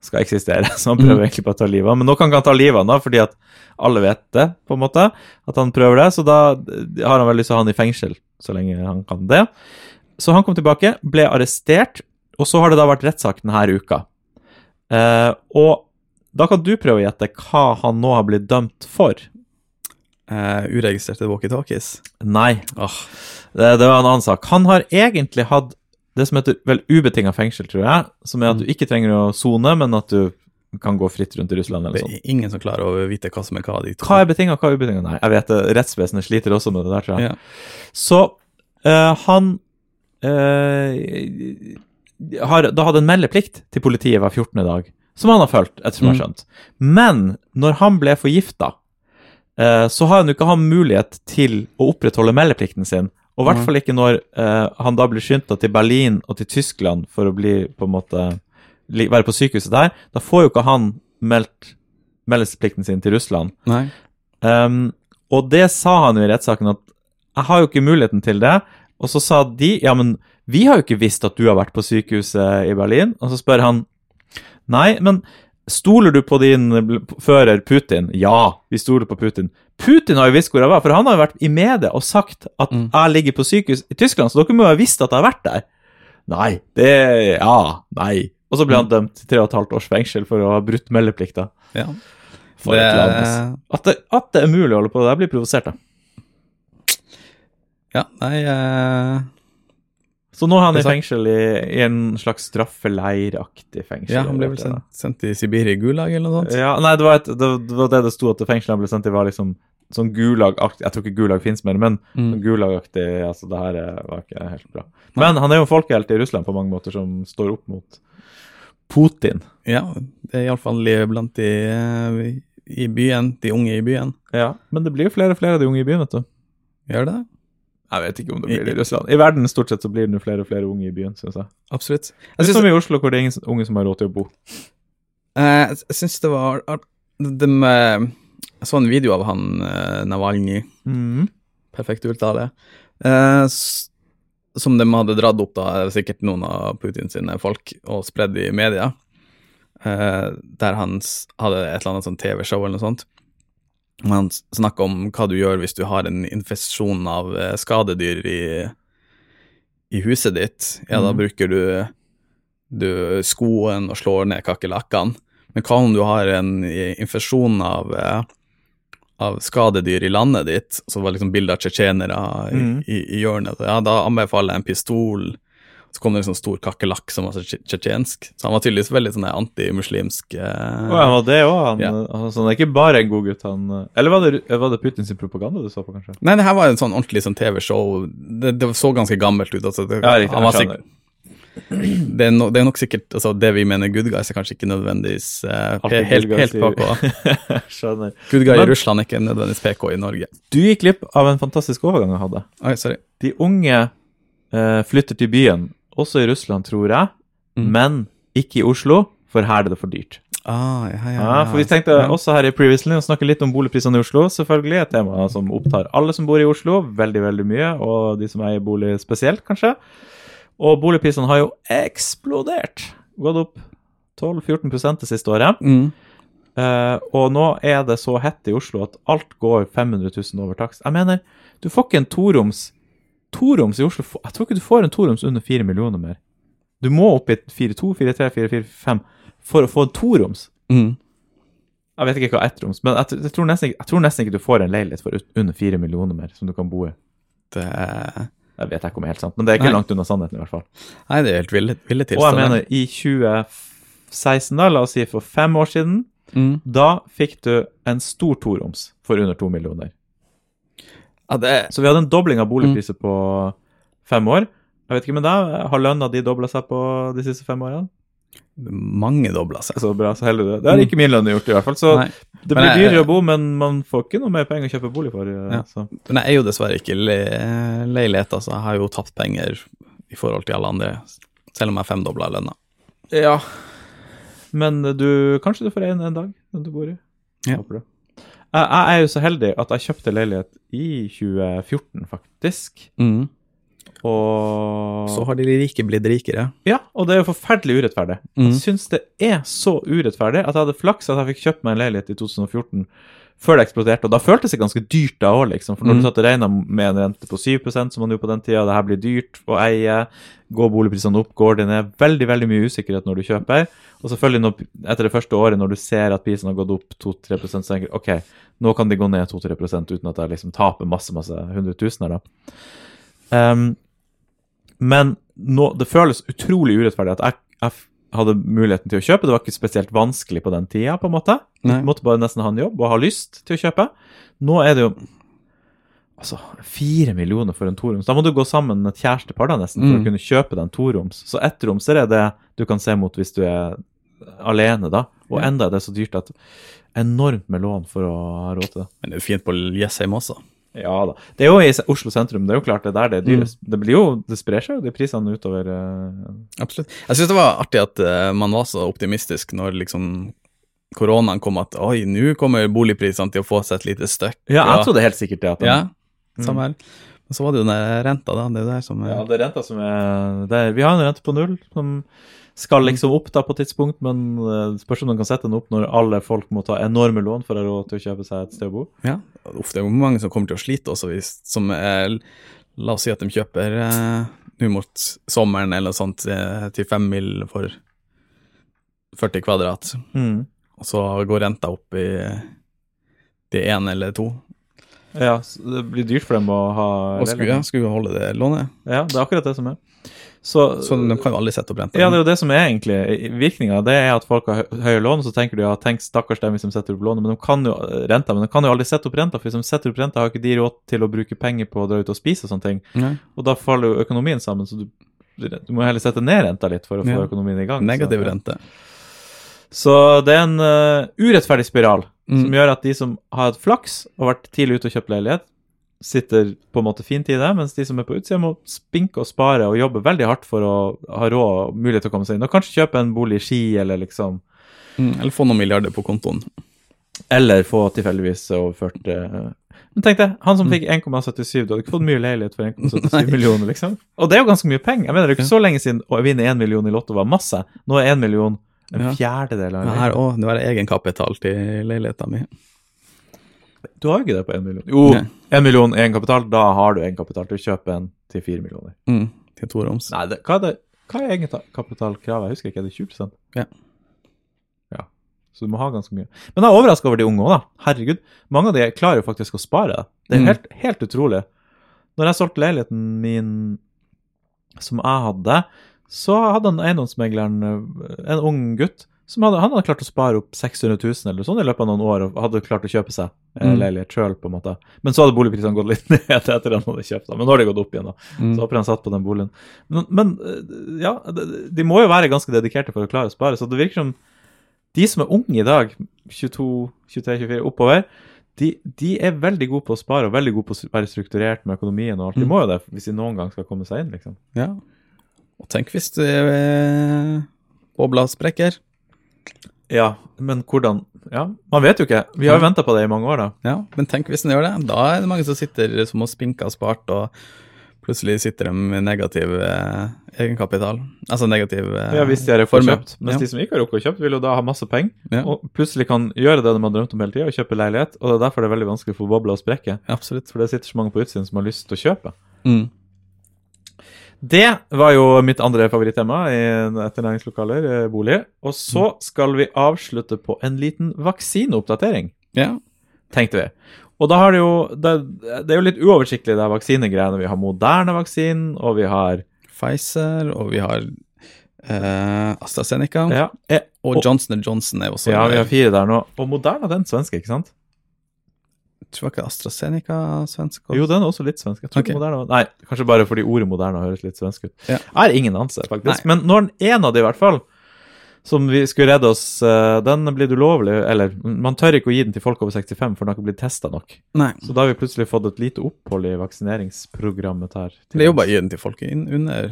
skal eksistere, så han prøver Mm. egentlig bare å ta livet av. Men nå kan han ta livet av ham, fordi at alle vet det, på en måte, at han prøver det, så da har han vel lyst til å ha han i fengsel så lenge han kan det. Så han kom tilbake, ble arrestert, og så har det da vært rettssak denne uka. Eh, og da kan du prøve å gjette hva han nå har blitt dømt for. Uh, uregistrerte walkietalkies. Nei, Oh. det, det var en annen sak. Han har egentlig hatt det som heter vel ubetinga fengsel, tror jeg. Som er at du ikke trenger å sone, men at du kan gå fritt rundt i Russland eller det sånn. er ingen som klarer å vite hva som er hva. De to. Hva er betinga, hva er ubetinga? Nei, jeg vet det. Rettsvesenet sliter også med det der, tror jeg. Ja. Så uh, han uh, har da hadde en meldeplikt til politiet hver 14. dag, som han har fulgt, ettersom jeg har Mm. skjønt. Men når han ble forgifta, uh, så har han jo ikke hatt mulighet til å opprettholde meldeplikten sin. Og i hvert fall ikke når eh, han da blir skynda til Berlin og til Tyskland for å bli på en måte være på sykehuset der. Da får jo ikke han meldt meldeplikten sin til Russland. Nei. Um, og det sa han jo i rettssaken, at jeg har jo ikke muligheten til det. Og så sa de ja, men vi har jo ikke visst at du har vært på sykehuset i Berlin. Og så spør han nei, men stoler du på din fører Putin? Ja, vi stoler på Putin. Putin har jo visst hvor jeg var, for han har jo vært i media og sagt at Mm. jeg ligger på sykehus i Tyskland, så dere må jo ha visst at jeg har vært der. Nei, det Ja, nei. Og så ble han dømt til tre og et halvt års fengsel for å ha brutt meldeplikta. Ja. For Det-. At det, at det er mulig å holde på, det blir provosert, da. Ja, nei eh, Så nå er han i fengsel, i, i en slags straffeleiraktig fengsel. Ja, han ble vel sendt, sendt til Sibir i Gulag eller noe sånt? Ja, nei, det var, et, det, det var det det sto at fengselet han ble sendt til, var liksom sånn Gulag-aktig Jeg tror ikke Gulag fins mer, men Mm. sånn Gulag-aktig Altså, det her eh, var ikke helt bra. Men han er jo en folkehelt i Russland på mange måter, som står opp mot Putin. Ja, det er iallfall blant de eh, i byen, de unge i byen. Ja, men det blir jo flere og flere av de unge i byen, vet du. Gjør det? Jeg vet ikke om det blir det i Russland. I verden stort sett så blir det flere og flere unge i byen, syns jeg. Absolutt. Det Jeg er som i Oslo, hvor det er ingen unge som har råd til å bo. eh, jeg syns det var de, eh, Jeg så en video av han eh, Navalny, Mm. perfekt uttale, eh, som de hadde dratt opp, da, sikkert noen av Putin sine folk, og spredd i media, eh, der han hadde et eller annet sånn TV-show eller noe sånt. Og Han snakka om hva du gjør hvis du har en infeksjon av eh, skadedyr i, i huset ditt. Ja, da Mhm. bruker du, du skoen og slår ned kakerlakkene. Men hva om du har en infestasjon av, eh, av skadedyr i landet ditt, så var liksom bilde av tsjetsjenere i, mm. i, i hjørnet. Ja, da anbefaler jeg en pistol. Så kom det en sånn stor kakerlakk som var tsjetsjensk. Så han var tydeligvis veldig sånn antimuslimsk. Eh, han var det òg, han. yeah. Altså, han er ikke bare en god gutt, han Eller var det, var det Putins propaganda du så på, kanskje? Nei, det her var en sånn ordentlig sånn TV-show. Det, det så ganske gammelt ut. Altså, det, Ja, riktig, han var sikkert, det, er no, det er nok sikkert altså, Det vi mener good guys, er kanskje ikke nødvendigvis eh, helt, helt PK. Skjønner. Good guy Men- i Russland er ikke nødvendigvis PK i Norge. Du gikk glipp av en fantastisk overgang jeg hadde. Oi, sorry. De unge eh, flytter til byen, også i Russland, tror jeg, Mm. men ikke i Oslo, for her er det for dyrt. Ah, ja, ja, Ja, for Vi tenkte også her i Previously å snakke litt om boligprisene i Oslo. Selvfølgelig et tema som opptar alle som bor i Oslo, veldig veldig mye, og de som eier bolig spesielt, kanskje. Og boligprisene har jo eksplodert. Gått opp 12-14 det siste året. Mm. Uh, og nå er det så hett i Oslo at alt går 500 000 over takst. Jeg mener, du får ikke en toroms Toroms i Oslo Jeg tror ikke du får en toroms under 4 millioner mer. Du må opp i 4-2, 4-3, 4-4-5 for å få en toroms. Mm. Jeg vet ikke hva ettroms, men jeg, jeg, tror nesten, jeg tror nesten ikke du får en leilighet for under 4 millioner mer som du kan bo i. Det, Jeg vet ikke om det er helt sant, men det er ikke Nei. langt unna sannheten i hvert fall. nei, det er helt ville, ville Og jeg mener, i 2016, da, la oss si for fem år siden, Mm. da fikk du en stor toroms for under 2 millioner. Ja, det Så vi hadde en dobling av boligpriser på fem år. Jeg vet ikke med deg, har lønna di dobla seg på de siste fem årene? mange dobla seg. Så bra, så heldig du er. Det har ikke min lønn gjort, i hvert fall. Så Nei. det blir jeg- dyrere å bo, men man får ikke noe mer penger å kjøpe bolig for. Ja. Så. Men jeg er jo dessverre ikke le leilighet, altså. Jeg har jo tapt penger i forhold til alle andre, selv om jeg femdobla lønna. Ja. Men du, kanskje du får en en dag, den du bor i. Ja. Håper det. Jeg, jeg er jo så heldig at jeg kjøpte leilighet i 2014, faktisk. Mm. Og Så har de rike blitt rikere. Ja, og det er jo forferdelig urettferdig. Mm. Jeg syns det er så urettferdig at jeg hadde flaks at jeg fikk kjøpt meg en leilighet i 2014 før det eksploderte. Og da føltes det ganske dyrt da òg, liksom. For når Mm. du satt og regna med en rente på 7% som man gjorde på den tida, det her blir dyrt å eie, går boligprisene opp, går det ned? Veldig, veldig mye usikkerhet når du kjøper. Og selvfølgelig når, etter det første året, når du ser at prisen har gått opp 2-3 så tenker du OK, nå kan de gå ned 2-3 uten at jeg liksom taper masse, masse hundretusener, da. Um, men nå, det føles utrolig urettferdig at jeg, jeg hadde muligheten til å kjøpe. Det var ikke spesielt vanskelig på den tida, på en måte. Du måtte bare nesten ha en jobb og ha lyst til å kjøpe. Nå er det jo altså, fire millioner for en toroms. Da må du gå sammen med et kjærestepar da, nesten for Mm. å kunne kjøpe den toroms. Så ettromser er det du kan se mot hvis du er alene, da. Og enda er det så dyrt at enormt med lån for å ha råd til det. Men det er jo fint på Jessheim også. Ja da. Det er jo i Oslo sentrum, det er jo klart det er der det er Mm. Det blir jo, det sprer seg jo de prisene utover uh... Absolutt. Jeg syns det var artig at uh, man var så optimistisk når liksom koronaen kom at oi, nå kommer boligprisene til å få seg et lite støkk. Ja, jeg og- trodde helt sikkert det. At den, Ja, samme her. Men så var det jo den renta, da. Det er der som er Ja, det er renta som er der. Vi har en rente på null som skal liksom opp da på et tidspunkt, men eh, spørs om de kan sette den opp når alle folk må ta enorme lån for å ha råd til å kjøpe seg et sted å bo. Ja, uff, det er jo mange som kommer til å slite også, hvis, som er, La oss si at de kjøper eh, nå mot sommeren eller noe sånt eh, til fem mil for 40 kvadrat, og så går renta opp i det ene eller to. Ja, så det blir dyrt for dem å ha Og skulle, ja, skulle holde det lånet. Ja, det er akkurat det som er. Så, Så de kan jo aldri sette opp renta. ja, det er jo det som er egentlig virkninga. Det er at folk har hø- høye lån, og så tenker du ja, tenk stakkars dem de setter opp lånet, men de kan jo renta, men de kan jo aldri sette opp renta, for hvis de setter opp renta, har ikke de råd til å bruke penger på å dra ut og spise og sånne ting. Nei. Og da faller jo økonomien sammen, så du, du må heller sette ned renta litt for å få Ja. økonomien i gang. Negativ så, rente. Så det er en uh, urettferdig spiral som gjør at de som har hatt flaks og vært tidlig ute og kjøpt leilighet, sitter på en måte fint i det, mens de som er på utsida, må spinke og spare og jobbe veldig hardt for å ha råd og mulighet til å komme seg inn. Og kanskje kjøpe en bolig i Ski, eller liksom Mm, eller få noen milliarder på kontoen. Eller få tilfeldigvis overført uh... Men tenk deg, han som fikk 1,77, du hadde ikke fått mye leilighet for 1,77 millioner, liksom. Og det er jo ganske mye penger. Jeg mener, det er ikke så lenge siden å vinne 1 million i Lotto var masse. Nå er 1 million en Ja. fjerdedel av en Men her òg, det var egenkapital til leiligheta mi. Du har jo ikke det på én million. Jo, én 1 million egenkapital, da har du egenkapital til å kjøpe en til fire millioner. Mm, til toroms. Nei, det, hva er det? Hva er egenkapitalkravet? Jeg husker ikke, er det 20 Ja. Ja, så du må ha ganske mye. Men jeg er overraska over de unge òg, da. Herregud. Mange av de klarer jo faktisk å spare. Det er Mm. helt, helt utrolig. Når jeg solgte leiligheten min som jeg hadde, så hadde en eiendomsmegleren, øh, en ung gutt, som hadde, han hadde klart å spare opp 600 000 eller sånn i løpet av noen år, og hadde klart å kjøpe seg eh, Mm. leilighet sjøl. Men så hadde boligprisene gått litt ned etter at han hadde kjøpt den. Men nå har de gått opp igjen, da. Mm. Så håper han satt på den boligen. Men, men øh, ja, de, må jo være ganske dedikerte for å klare å spare, så det virker som de som er unge i dag, 22, 23, 24, oppover, de, de er veldig gode på å spare og veldig gode på å være strukturert med økonomien og alt. De Mm. må jo det hvis de noen gang skal komme seg inn, liksom. Ja. Og tenk hvis eh, bobla sprekker. Ja, men hvordan Ja, man vet jo ikke. Vi har jo venta på det i mange år, da. Ja, men tenk hvis den gjør det. Da er det mange som sitter som har spinka og spart, og plutselig sitter de med negativ eh, egenkapital. Altså negativ eh, Ja, Hvis de har kjøpt. Mens Ja. de som ikke har rukket å kjøpt, vil jo da ha masse penger, Ja. og plutselig kan gjøre det de har drømt om hele tida, og kjøpe leilighet. Og det er derfor det er veldig vanskelig for bobla å sprekke. Absolutt. For det sitter så mange på utsiden som har lyst til å kjøpe. Mm. Det var jo mitt andre favorittema i etterlæringslokaler, eh, bolig. Og så skal vi avslutte på en liten vaksineoppdatering, Ja. tenkte vi. Og da har det jo Det, det er jo litt uoversiktlig, det vaksinegreiene. Vi har Moderna-vaksinen, og vi har Pfizer, og vi har eh, AstraZeneca, Ja, eh, og og- Johnson Johnson er også ja vi har fire der nå. Og Moderna, den svenske, ikke sant? Tror ikke AstraZeneca svensk også? Jo, den er også litt svensk. Jeg tror Ok. Moderna Nei, kanskje bare fordi ordet Moderna høres litt svensk ut. Ja. Jeg har ingen anelse, faktisk. Men når en av de, i hvert fall, som vi skulle redde oss, eh, den er blitt ulovlig Eller man tør ikke å gi den til folk over 65, for den har ikke blitt testa nok. Nei. Så da har vi plutselig fått et lite opphold i vaksineringsprogrammet her. Det er jo bare å gi den til folk under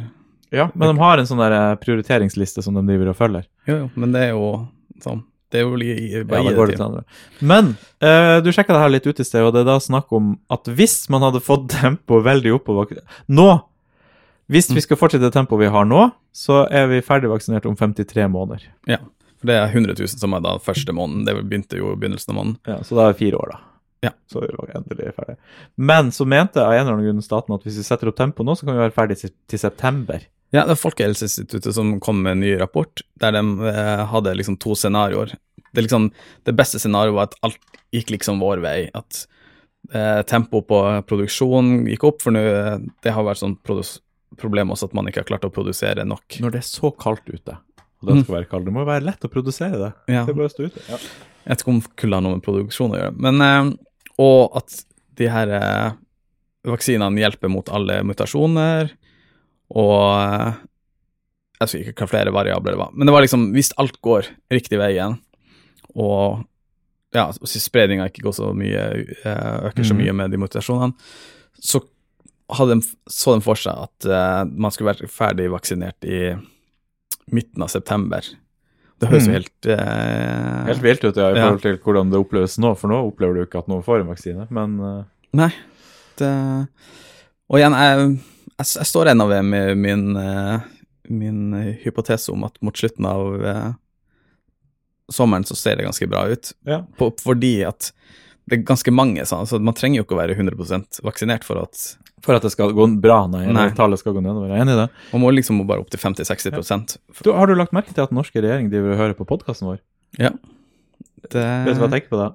Ja, men de har en sånn eh, prioriteringsliste som de driver og følger. Jo, jo, men det er jo sånn. Det er jo bare Ja, det til. Men eh, du sjekka det her litt ut i sted, og det er da snakk om at hvis man hadde fått tempoet veldig oppover på Nå! Hvis vi skal fortsette det tempoet vi har nå, så er vi ferdig vaksinert om 53 måneder. Ja. For det er 100 000 som er da første måneden. Det begynte jo i begynnelsen av måneden. Ja, så da er vi fire år, da. Ja. Så er vi endelig ferdig. Men så mente av en eller annen grunn staten at hvis vi setter opp tempoet nå, så kan vi være ferdig til september. Ja, det er Folkehelseinstituttet som kom med en ny rapport, der de eh, hadde liksom to scenarioer. Det, liksom, det beste scenarioet var at alt gikk liksom vår vei. At eh, tempoet på produksjon gikk opp, for nå eh, det har vært sånn problem også at man ikke har klart å produsere nok. Når det er så kaldt ute, og det skal være kaldt, det må jo være lett å produsere det. Ja. Det er bare å stå ute. Ja. Jeg vet ikke om kulda har noe med produksjon å gjøre, men eh, Og at de her eh, vaksinene hjelper mot alle mutasjoner, og eh, Jeg husker ikke hva flere variabler det var, men det var liksom Hvis alt går riktig veien, og ja, spredninga ikke går så mye, eh, øker så Mhm. mye med de mutasjonene, så de, så de for seg at uh, man skulle være ferdig vaksinert i midten av september. Det høres jo Mhm. helt uh, Helt vilt ut ja, i forhold til hvordan det oppleves nå, for nå opplever du ikke at noen får en vaksine, men uh... Nei. Det, og igjen, jeg, jeg, jeg står ennå ved med min, eh, min eh, hypotese om at mot slutten av eh, sommeren så ser det ganske bra ut. ja. På, fordi at det er ganske mange sånn, altså Man trenger jo ikke å være 100% vaksinert for at For at det skal gå bra, nei, Nei. tallet skal gå nedover. Jeg er enig i det. Man må liksom bare opp til 50-60 Du, har du lagt merke til at den norske regjering driver og hører på podkasten vår? Ja. Det, Vet du hva jeg tenker på da?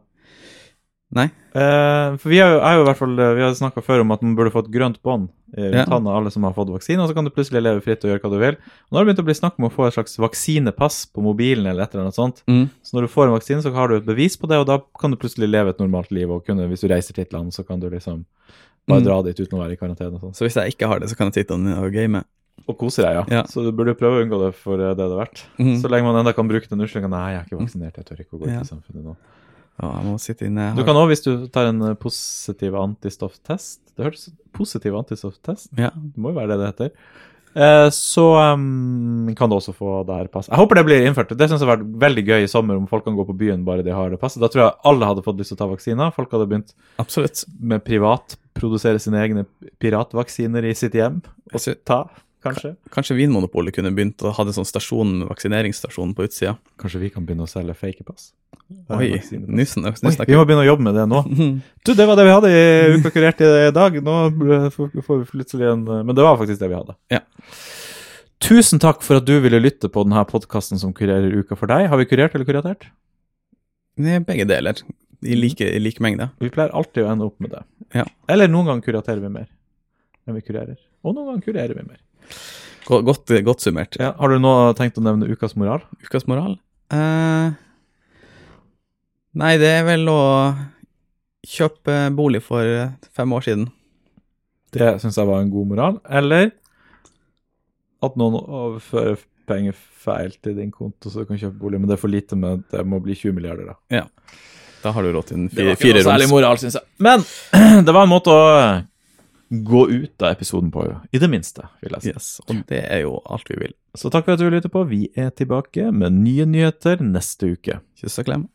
Nei. Eh, for vi har jo, jo i hvert fall, eh, vi har snakka før om at man burde få et grønt bånd i rundt Ja. handa, alle som har fått vaksine, og så kan du plutselig leve fritt og gjøre hva du vil. Og nå har det begynt å bli snakk om å få et slags vaksinepass på mobilen eller et eller annet sånt. Mm. Så når du får en vaksine, så har du et bevis på det, og da kan du plutselig leve et normalt liv. Og kunne, hvis du reiser til et land, så kan du liksom bare Mm. dra dit uten å være i karantene og sånn. Så hvis jeg ikke har det, så kan jeg titte inn og game. Og kose deg, ja. Ja. Så du burde prøve å unngå det for eh, det det er verdt. Mm. Så lenge man enda kan bruke den unnskyldninga Nei, jeg er ikke vaksinert, jeg tør ikke å gå ut Ja. i samfunnet nå. Ja, jeg må sitte inne. Du kan òg, hvis du tar en eh, positiv antistofftest Det hørtes positiv antistofftest Ja. Det må jo være det det heter. Eh, så um, kan du også få det her passet. Jeg håper det blir innført. Det synes jeg har vært veldig gøy i sommer om folk kan gå på byen bare de har det passet. Da tror jeg alle hadde fått lyst til å ta vaksiner. Folk hadde begynt Absolutt. med privat, produsere sine egne piratvaksiner i sitt hjem. Og ta, kanskje. Kanskje Vinmonopolet kunne begynt å ha en sånn stasjon, vaksineringsstasjon på utsida. Kanskje vi kan begynne å selge fake pass. Oi, nyssen, Oi, snakker vi må begynne å jobbe med det nå. Du, det var det vi hadde i Uka kurert i dag. Nå får vi plutselig en Men det var faktisk det vi hadde. Ja. Tusen takk for at du ville lytte på denne podkasten som kurerer uka for deg. Har vi kurert eller kuratert? Nei, begge deler. I like, i like mengde. Vi pleier alltid å ende opp med det. Ja. Eller noen ganger kuraterer vi mer enn vi kurerer. Og noen ganger kurerer vi mer. Godt, godt, summert. Ja, har du nå tenkt å nevne ukas moral? Ukas moral? Eh, nei, det er vel å kjøpe bolig for fem år siden. Det syns jeg var en god moral. Eller at noen overfører penger feil til din konto, så du kan kjøpe bolig, men det er for lite, med det må bli 20 milliarder, da. Ja. Da har du råd til en Det fire, var ikke noe særlig moral, syns jeg. Men det var en måte å gå ut av episoden på. I det minste, vil jeg si. Yes, og det er jo alt vi vil. Så takk for at du lytter på. Vi er tilbake med nye nyheter neste uke. Kyss og klem.